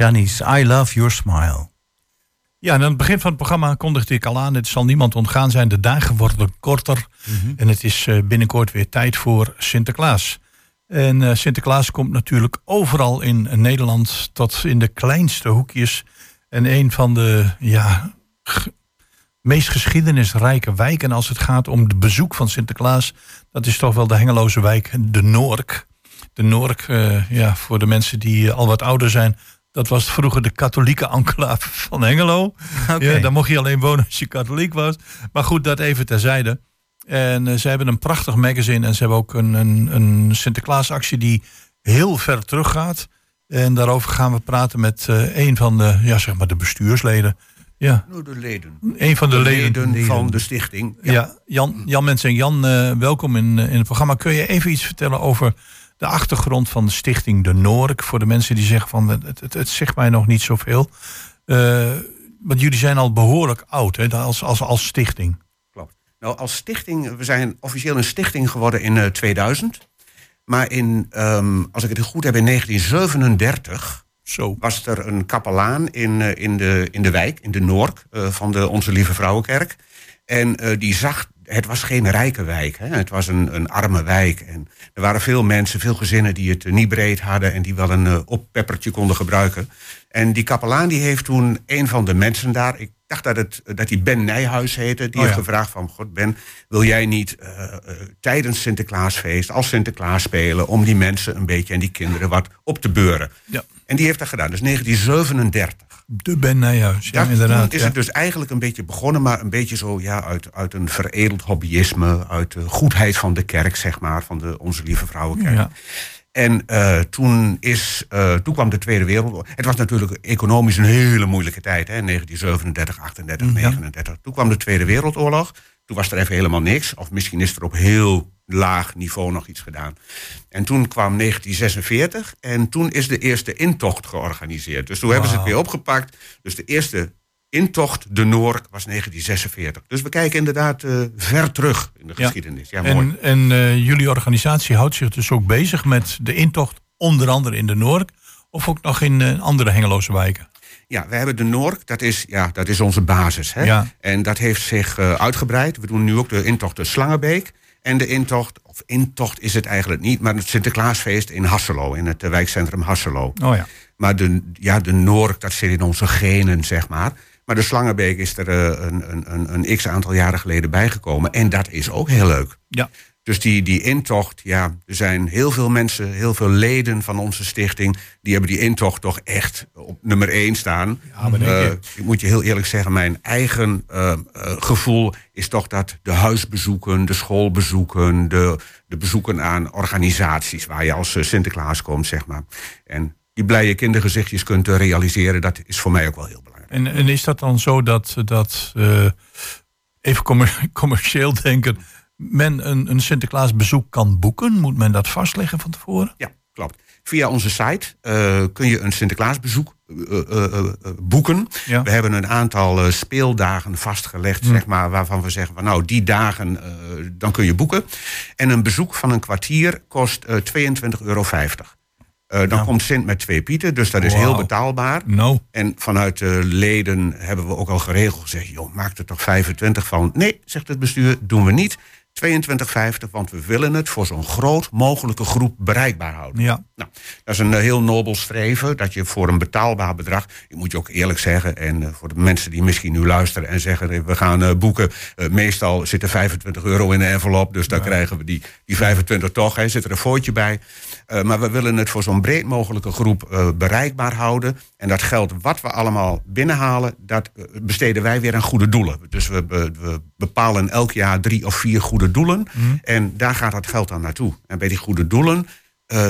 Shanice, I love your smile. Ja, en aan het begin van het programma kondigde ik al aan... het zal niemand ontgaan zijn, de dagen worden korter... en het is eh, binnenkort weer tijd voor Sinterklaas. En eh, Sinterklaas komt natuurlijk overal in Nederland... tot in de kleinste hoekjes. En een van de ja, g- meest geschiedenisrijke wijken... als het gaat om het bezoek van Sinterklaas... dat is toch wel de Hengeloze wijk, de Noork. De Noork, eh, ja, voor de mensen die al wat ouder zijn... dat was vroeger de katholieke enclave van Hengelo. Oké. Ja, daar mocht je alleen wonen als je katholiek was. Maar goed, dat even terzijde. En eh, ze hebben een prachtig magazine en ze hebben ook een, een, een Sinterklaasactie die heel ver teruggaat. En daarover gaan we praten met eh, een van de, ja, zeg maar de bestuursleden. Ja, Nou, de leden. een van de, leden. leden van de stichting. Ja, Jan, Jan en Jan, eh, welkom in, in het programma. Kun je even iets vertellen over de achtergrond van de stichting De Noork? Voor de mensen die zeggen van het, het, het zegt mij nog niet zoveel. Eh, want jullie zijn al behoorlijk oud hè, als, als, als stichting. Klopt. Nou, als stichting, we zijn officieel een stichting geworden in eh, 2000. Maar in, ehm, als ik het goed heb, in 1937 Zo. was er een kapelaan in, eh, in, de, in de wijk, in de Noork, eh, van de Onze Lieve Vrouwenkerk. En eh, die zag, het was geen rijke wijk, hè? het was een, een arme wijk. En er waren veel mensen, veel gezinnen die het eh, niet breed hadden en die wel een eh, oppeppertje konden gebruiken. En die kapelaan die heeft toen een van de mensen daar, ik dacht dat, het, dat hij Ben Nijhuis heette, die Oh heeft ja. gevraagd van, God Ben, wil jij niet tijdens Sinterklaasfeest als Sinterklaas spelen om die mensen een beetje en die kinderen wat op te beuren? Ja. En die heeft dat gedaan, dus 1937. De Ben Nijhuis, ja, Ja, inderdaad. toen is ja. het dus eigenlijk een beetje begonnen, maar een beetje zo ja, uit, uit een veredeld hobbyisme, uit de goedheid van de kerk, zeg maar, van de Onze Lieve Vrouwenkerk. Ja. En eh, toen, is, eh, toen kwam de Tweede Wereldoorlog. Het was natuurlijk economisch een hele moeilijke tijd, hè, 1937, 38, 39. Toen kwam de Tweede Wereldoorlog. Toen was er even helemaal niks. Of misschien is er op heel laag niveau nog iets gedaan. En toen kwam 1946 en toen is de eerste intocht georganiseerd. Dus toen hebben ze het weer opgepakt. Dus de eerste intocht de Noork was 1946. Dus we kijken inderdaad eh, ver terug in de Ja. geschiedenis. Ja, mooi. En, en eh, jullie organisatie houdt zich dus ook bezig met de intocht, onder andere in de Noord, of ook nog in eh, andere Hengeloze wijken. Ja, we hebben de Noork, dat is, ja, dat is onze basis. Hè? Ja. En dat heeft zich eh, uitgebreid. We doen nu ook de intocht de Slangenbeek. En de intocht, of intocht is het eigenlijk niet, maar het Sinterklaasfeest in Hasselo, in het eh, wijkcentrum Hasselo. Oh ja. Maar de, ja, de Noork, dat zit in onze genen, zeg maar. Maar de Slangenbeek is er eh, een, een, een, een x aantal jaren geleden bijgekomen. En dat is ook heel leuk. Ja. Dus die, die intocht, ja, er zijn heel veel mensen, heel veel leden van onze stichting... die hebben die intocht toch echt op nummer één staan. Ja, maar Eh, ik moet je heel eerlijk zeggen, mijn eigen eh, eh, gevoel is toch dat de huisbezoeken, de schoolbezoeken, de, de bezoeken aan organisaties waar je als Sinterklaas komt, zeg maar. En die blije kindergezichtjes kunt realiseren, dat is voor mij ook wel heel belangrijk. En, en is dat dan zo dat, dat even commer- commercieel denken, men een, een Sinterklaasbezoek kan boeken? Moet men dat vastleggen van tevoren? Ja, klopt. Via onze site eh, kun je een Sinterklaasbezoek eh, boeken. Ja. We hebben een aantal speeldagen vastgelegd, zeg maar, waarvan we zeggen van nou, die dagen dan kun je boeken. En een bezoek van een kwartier kost eh 22,50 euro. Dan komt Sint met twee pieten, dus dat is heel betaalbaar. Nou, En vanuit de leden hebben we ook al geregeld gezegd... joh, maak er toch 25 van. Nee, zegt het bestuur, doen we niet. 22,50, want we willen het voor zo'n groot mogelijke groep bereikbaar houden. ja. Nou, dat is een eh, heel nobel streven, dat je voor een betaalbaar bedrag... ik moet je ook eerlijk zeggen, en eh, voor de mensen die misschien nu luisteren... en zeggen, eh, we gaan boeken, meestal zit er 25 euro in de envelop... dus dan krijgen we die, die 25 toch, hè, zit er een fooitje bij. Eh, maar we willen het voor zo'n breed mogelijke groep eh, bereikbaar houden. En dat geld wat we allemaal binnenhalen, dat eh, besteden wij weer aan goede doelen. Dus we, be- we bepalen elk jaar drie of vier goede doelen. En daar gaat dat geld dan naartoe. En bij die goede doelen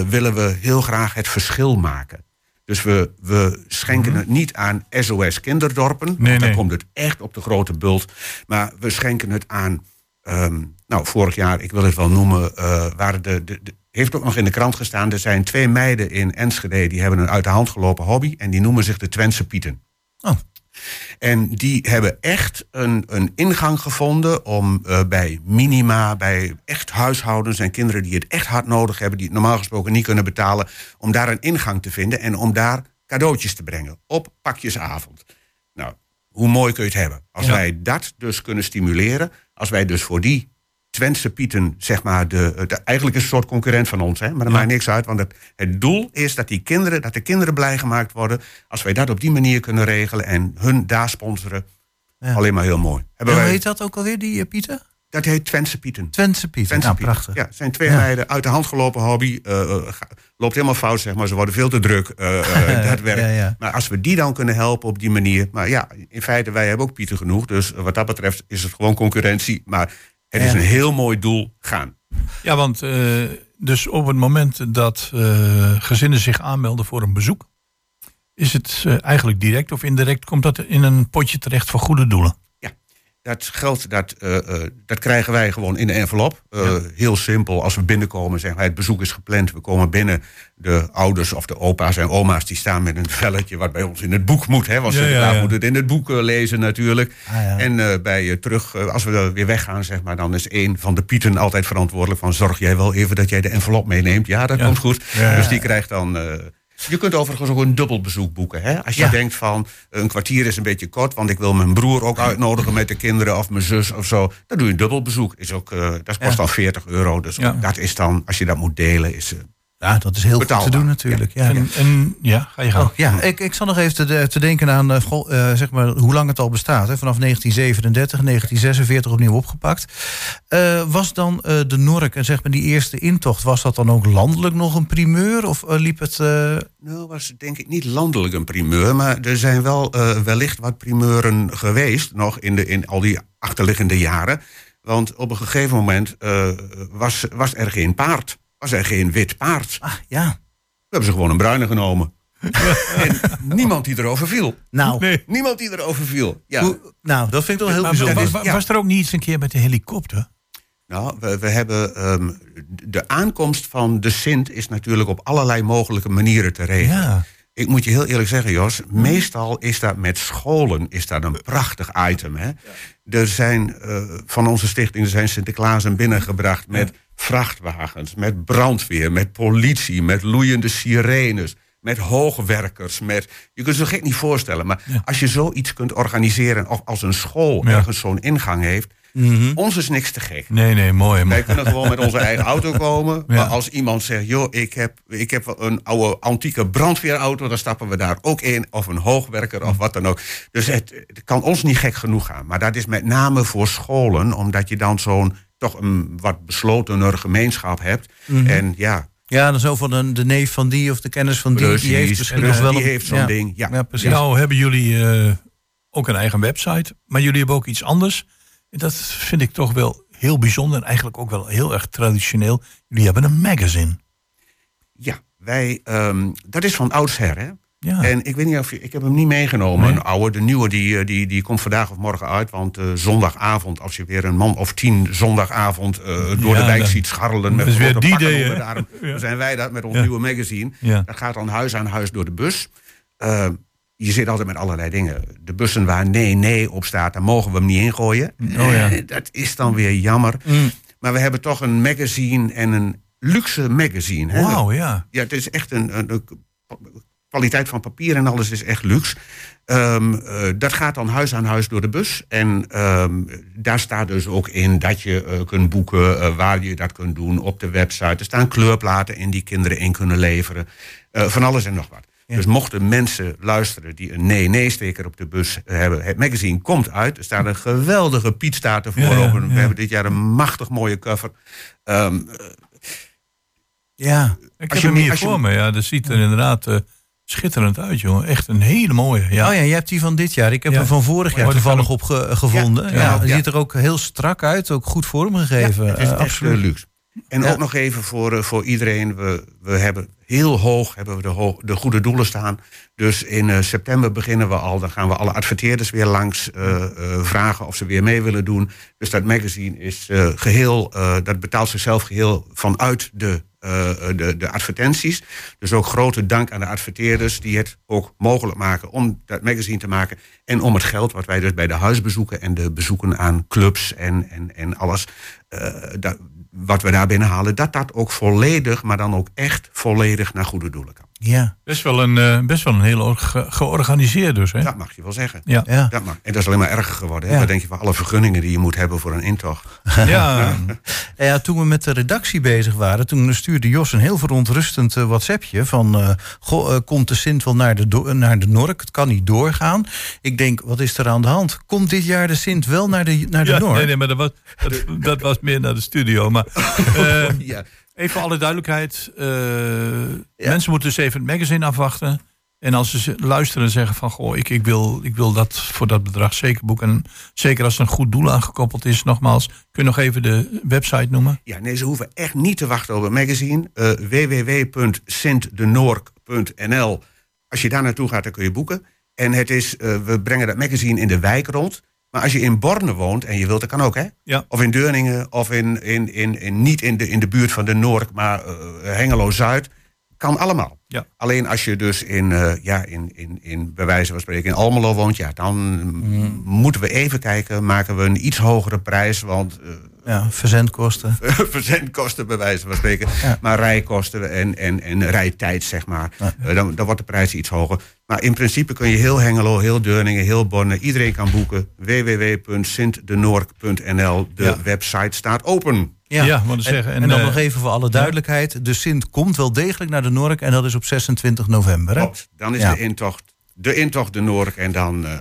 willen we heel graag het verschil maken. Dus we, we schenken het niet aan SOS kinderdorpen. want Nee, dan nee. komt het echt op de grote bult. Maar we schenken het aan. ehm, nou, vorig jaar, ik wil het wel noemen, waren de, de, de- heeft ook nog in de krant gestaan. Er zijn twee meiden in Enschede die hebben een uit de hand gelopen hobby. En die noemen zich de Twentse Pieten. Oh. En die hebben echt een, een ingang gevonden om eh, bij minima, bij echt huishoudens en kinderen die het echt hard nodig hebben, die het normaal gesproken niet kunnen betalen, om daar een ingang te vinden en om daar cadeautjes te brengen op pakjesavond. Nou, hoe mooi kun je het hebben? Als Ja. wij dat dus kunnen stimuleren, als wij dus voor die Twentse Pieten, zeg maar, de, de, eigenlijk is een soort concurrent van ons, hè? maar dat maakt niks uit. Want het, het doel is dat, die kinderen, dat de kinderen blij gemaakt worden. Als wij dat op die manier kunnen regelen en hun daar sponsoren, Ja. alleen maar heel mooi. Hebben En wij, heet dat ook alweer, die eh, Pieter? dat heet Twentse Pieten. Twentse Pieter. Twentse Nou, Pieten. prachtig. Ja, het zijn twee meiden uit de hand gelopen hobby. ga- loopt helemaal fout, zeg maar. Ze worden veel te druk. dat werkt. Ja. Maar als we die dan kunnen helpen op die manier. Maar ja, in feite, wij hebben ook Pieten genoeg. Dus wat dat betreft is het gewoon concurrentie. Maar het is een heel mooi doel. Gaan. Ja, want eh, dus op het moment dat eh, gezinnen zich aanmelden voor een bezoek, is het eh, eigenlijk direct of indirect, komt dat in een potje terecht voor goede doelen. Dat geld, dat, eh, eh, dat krijgen wij gewoon in de envelop. Eh, Heel simpel, als we binnenkomen, zeggen wij, het bezoek is gepland. We komen binnen, de ouders of de opa's en oma's... die staan met een velletje wat bij ons in het boek moet. Hè, want Ja, ze ja, ja. moet het in het boek lezen natuurlijk. Ah. En bij terug, als we er weer weggaan, zeg maar... dan is één van de pieten altijd verantwoordelijk van... zorg jij wel even dat jij de envelop meeneemt. Ja, dat komt goed. Dus die krijgt dan... eh, je kunt overigens ook een dubbelbezoek boeken. Hè? Als je Ja. denkt van een kwartier is een beetje kort, want ik wil mijn broer ook uitnodigen met de kinderen of mijn zus of zo. Dan doe je een dubbelbezoek. Is ook, eh, dat kost dan 40 euro. Dus dat is dan, als je dat moet delen, is. Ja, dat is heel goed Betaalbaar. te doen natuurlijk. Ja. En, en ja, ga je gaan. Oh, ja, ik, ik zat nog even te, te denken aan eh, eh, zeg maar, hoe lang het al bestaat. Hè. Vanaf 1937, 1946 opnieuw opgepakt. Eh, was dan eh, de Nork en zeg maar die eerste intocht... was dat dan ook landelijk nog een primeur? Of liep het... eh, Nou, was denk ik niet landelijk een primeur, maar er zijn wel eh, wellicht wat primeuren geweest nog in, de, in al die achterliggende jaren. Want op een gegeven moment eh, was, was er geen paard, was er geen wit paard. ah, ja, We hebben ze gewoon een bruine genomen. en niemand die erover viel. nou, Nee. Niemand die erover viel. Ja. hoe- nou, dat vind ik toch heel Maar bijzonder. was er ook niet iets een keer met de helikopter? Nou, we, we hebben ehm, de aankomst van de Sint is natuurlijk op allerlei mogelijke manieren te regelen. Ja. ik moet je heel eerlijk zeggen, Jos, meestal is dat met scholen is dat een prachtig item. Hè? Er zijn eh, van onze stichting er zijn Sinterklaasen binnengebracht met vrachtwagens, met brandweer, met politie, met loeiende sirenes. Met hoogwerkers, met. Je kunt het zo gek niet voorstellen. Maar als je zoiets kunt organiseren, of als een school Ja. ergens zo'n ingang heeft. Ons is niks te gek. Nee, nee, mooi. Wij kunnen gewoon met onze eigen auto komen. Ja. Maar als iemand zegt, joh, ik heb, ik heb wel een oude antieke brandweerauto, dan stappen we daar ook in. Of een hoogwerker of wat dan ook. Dus het, het kan ons niet gek genoeg gaan. Maar dat is met name voor scholen, omdat je dan zo'n toch een wat beslotener gemeenschap hebt. Mhm. En ja, Ja, dan zo van de neef van die of de kennis van die. precies. die heeft misschien nog wel die een- heeft zo'n ja. ding. Ja. Ja, precies. nou hebben jullie eh, ook een eigen website. Maar jullie hebben ook iets anders. Dat vind ik toch wel heel bijzonder. En eigenlijk ook wel heel erg traditioneel. Jullie hebben een magazine. Ja, wij, ehm, dat is van oudsher, hè? Ja. En ik weet niet of je, ik heb hem niet meegenomen, Nee. een oude. De nieuwe die, eh, die, die komt vandaag of morgen uit. Want eh, zondagavond, als je weer een man of tien zondagavond eh, door Ja, de wijk ziet scharrelen met dat is weer die day, onder hè? de arm, Ja. dan zijn wij dat met ons nieuwe magazine. Ja. Dat gaat dan huis aan huis door de bus. Eh, je zit altijd met allerlei dingen. De bussen waar nee, nee op staat, daar mogen we hem niet ingooien. Oh ja. Eh, dat is dan weer jammer. Mm. Maar we hebben toch een magazine en een luxe magazine. hè? Wauw, ja. Ja, het is echt een, een, een kwaliteit van papier en alles is echt luxe. Ehm, eh, dat gaat dan huis aan huis door de bus. En ehm, daar staat dus ook in dat je eh, kunt boeken waar je dat kunt doen op de website. Er staan kleurplaten in die kinderen in kunnen leveren. Van alles en nog wat. Dus mochten mensen luisteren die een nee-nee-steker op de bus hebben. Het magazine komt uit. Er staat een geweldige Piet staat ervoor. Ja, ja, We hebben dit jaar een machtig mooie cover. Ehm, Ja. Ik Als heb je- hem hier je- voor me. Ja, dat ziet er inderdaad eh, schitterend uit, jongen. Echt een hele mooie. Ja. Oh ja, je hebt die van dit jaar. Ik heb hem van vorig jaar toevallig op ge- gevonden. Ja, die ziet er ook heel strak uit. Ook goed vormgegeven. Ja, het is Eh, echt absoluut. eh, luxe. En Ja. ook nog even voor, eh, voor iedereen. We, we hebben heel hoog hebben we de, ho- de goede doelen staan. Dus in eh, september beginnen we al. Dan gaan we alle adverteerders weer langs eh, vragen of ze weer mee willen doen. Dus dat magazine is eh, geheel, eh, dat betaalt zichzelf geheel vanuit de, eh, de, de advertenties. Dus ook grote dank aan de adverteerders die het ook mogelijk maken om dat magazine te maken. En om het geld wat wij dus bij de huisbezoeken en de bezoeken aan clubs en, en, en alles. eh, dat, wat we daar binnenhalen, dat dat ook volledig, maar dan ook echt volledig naar goede doelen kan. Ja, Best wel een, eh, best wel een heel ge- georganiseerd dus, hè? Dat mag je wel zeggen. Ja. ja. Dat mag. En dat is alleen maar erger geworden. Hè? Ja. Wat denk je van alle vergunningen die je moet hebben voor een intocht? Ja, ja, toen we met de redactie bezig waren, toen stuurde Jos een heel verontrustend eh, WhatsAppje van eh, goh, komt de Sint wel naar de, naar de Nork? Het kan niet doorgaan. Ik denk, wat is er aan de hand? Komt dit jaar de Sint wel naar de, naar de ja Nork? nee, nee, maar dat was, dat, dat was meer naar de studio. Maar Ja. Even voor alle duidelijkheid. eh, Mensen moeten dus even het magazine afwachten. En als ze luisteren en zeggen van... Goh, ik, ik, wil, ik wil dat voor dat bedrag zeker boeken. En zeker als er een goed doel aangekoppeld is. Nogmaals, kun je nog even de website noemen? Ja, nee, ze hoeven echt niet te wachten op het magazine. Eh www.sintdenoork.nl Als je daar naartoe gaat, dan kun je boeken. En het is, eh, we brengen dat magazine in de wijk rond. Maar als je in Borne woont, en je wilt, dat kan ook, hè? Ja. Of in Deurningen, of in, in, in, in, niet in de, in de buurt van de Noord, maar eh, Hengelo-Zuid. Kan allemaal. Ja. Alleen als je dus in, eh, ja, in, in, in, bij wijze van spreken in Almelo woont, ja, dan mm, moeten we even kijken, maken we een iets hogere prijs. Want eh, Ja, verzendkosten. verzendkosten bij wijze van spreken. Ja. Maar rijkosten en, en, en rijtijd, zeg maar. Dan, dan wordt de prijs iets hoger. Maar in principe kun je heel Hengelo, heel Deurningen, heel Borne... iedereen kan boeken. www.sintdenoork.nl De Ja. website staat open. Ja, wat te en, zeggen. en, En, dan eh, nog even voor alle duidelijkheid. De Sint komt wel degelijk naar de Nork en dat is op 26 november. Hè? Klopt. Dan is Ja. de intocht de intocht de Noork en dan... eh,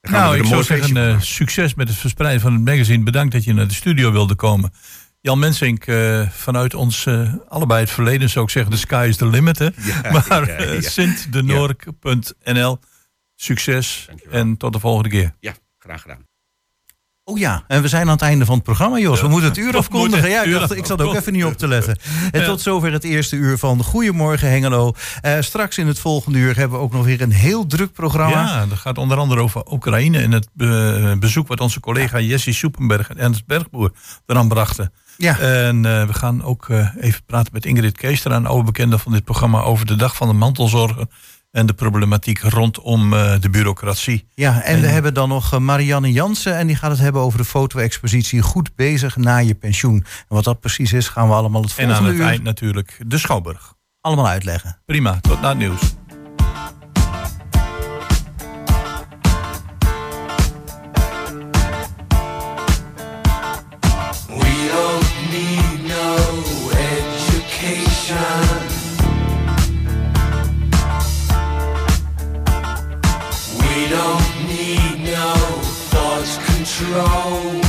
we Nou, ik zou zeggen, eh, succes met het verspreiden van het magazine. Bedankt dat je naar de studio wilde komen. Jan Mensink, eh, vanuit ons eh, allebei het verleden zou ik zeggen, de sky is the limit. Hè? maar ja, eh, ja. sintdenoork.nl. Succes Dankjewel. en tot de volgende keer. Ja, graag gedaan. Oh ja, en we zijn aan het einde van het programma, Jos. We moeten het uur afkondigen. Ja, ik, uur dacht, ik zat ook even niet op te letten. En tot zover het eerste uur van Goedemorgen Hengelo. Eh, straks in het volgende uur hebben we ook nog weer een heel druk programma. Ja, dat gaat onder andere over Oekraïne en het be- bezoek wat onze collega Jessie Soepenberg en Ernst Bergboer eraan brachten. Ja. En eh, we gaan ook eh, even praten met Ingrid Keester, een oude bekende van dit programma, over de dag van de mantelzorger. En de problematiek rondom eh, de bureaucratie. Ja, en we En- hebben dan nog Marianne Jansen. En die gaat het hebben over de foto-expositie Goed bezig na je pensioen. En wat dat precies is, gaan we allemaal het En aan volgende het uur eind natuurlijk de Schouwburg. allemaal uitleggen. Prima, tot na het nieuws. Control.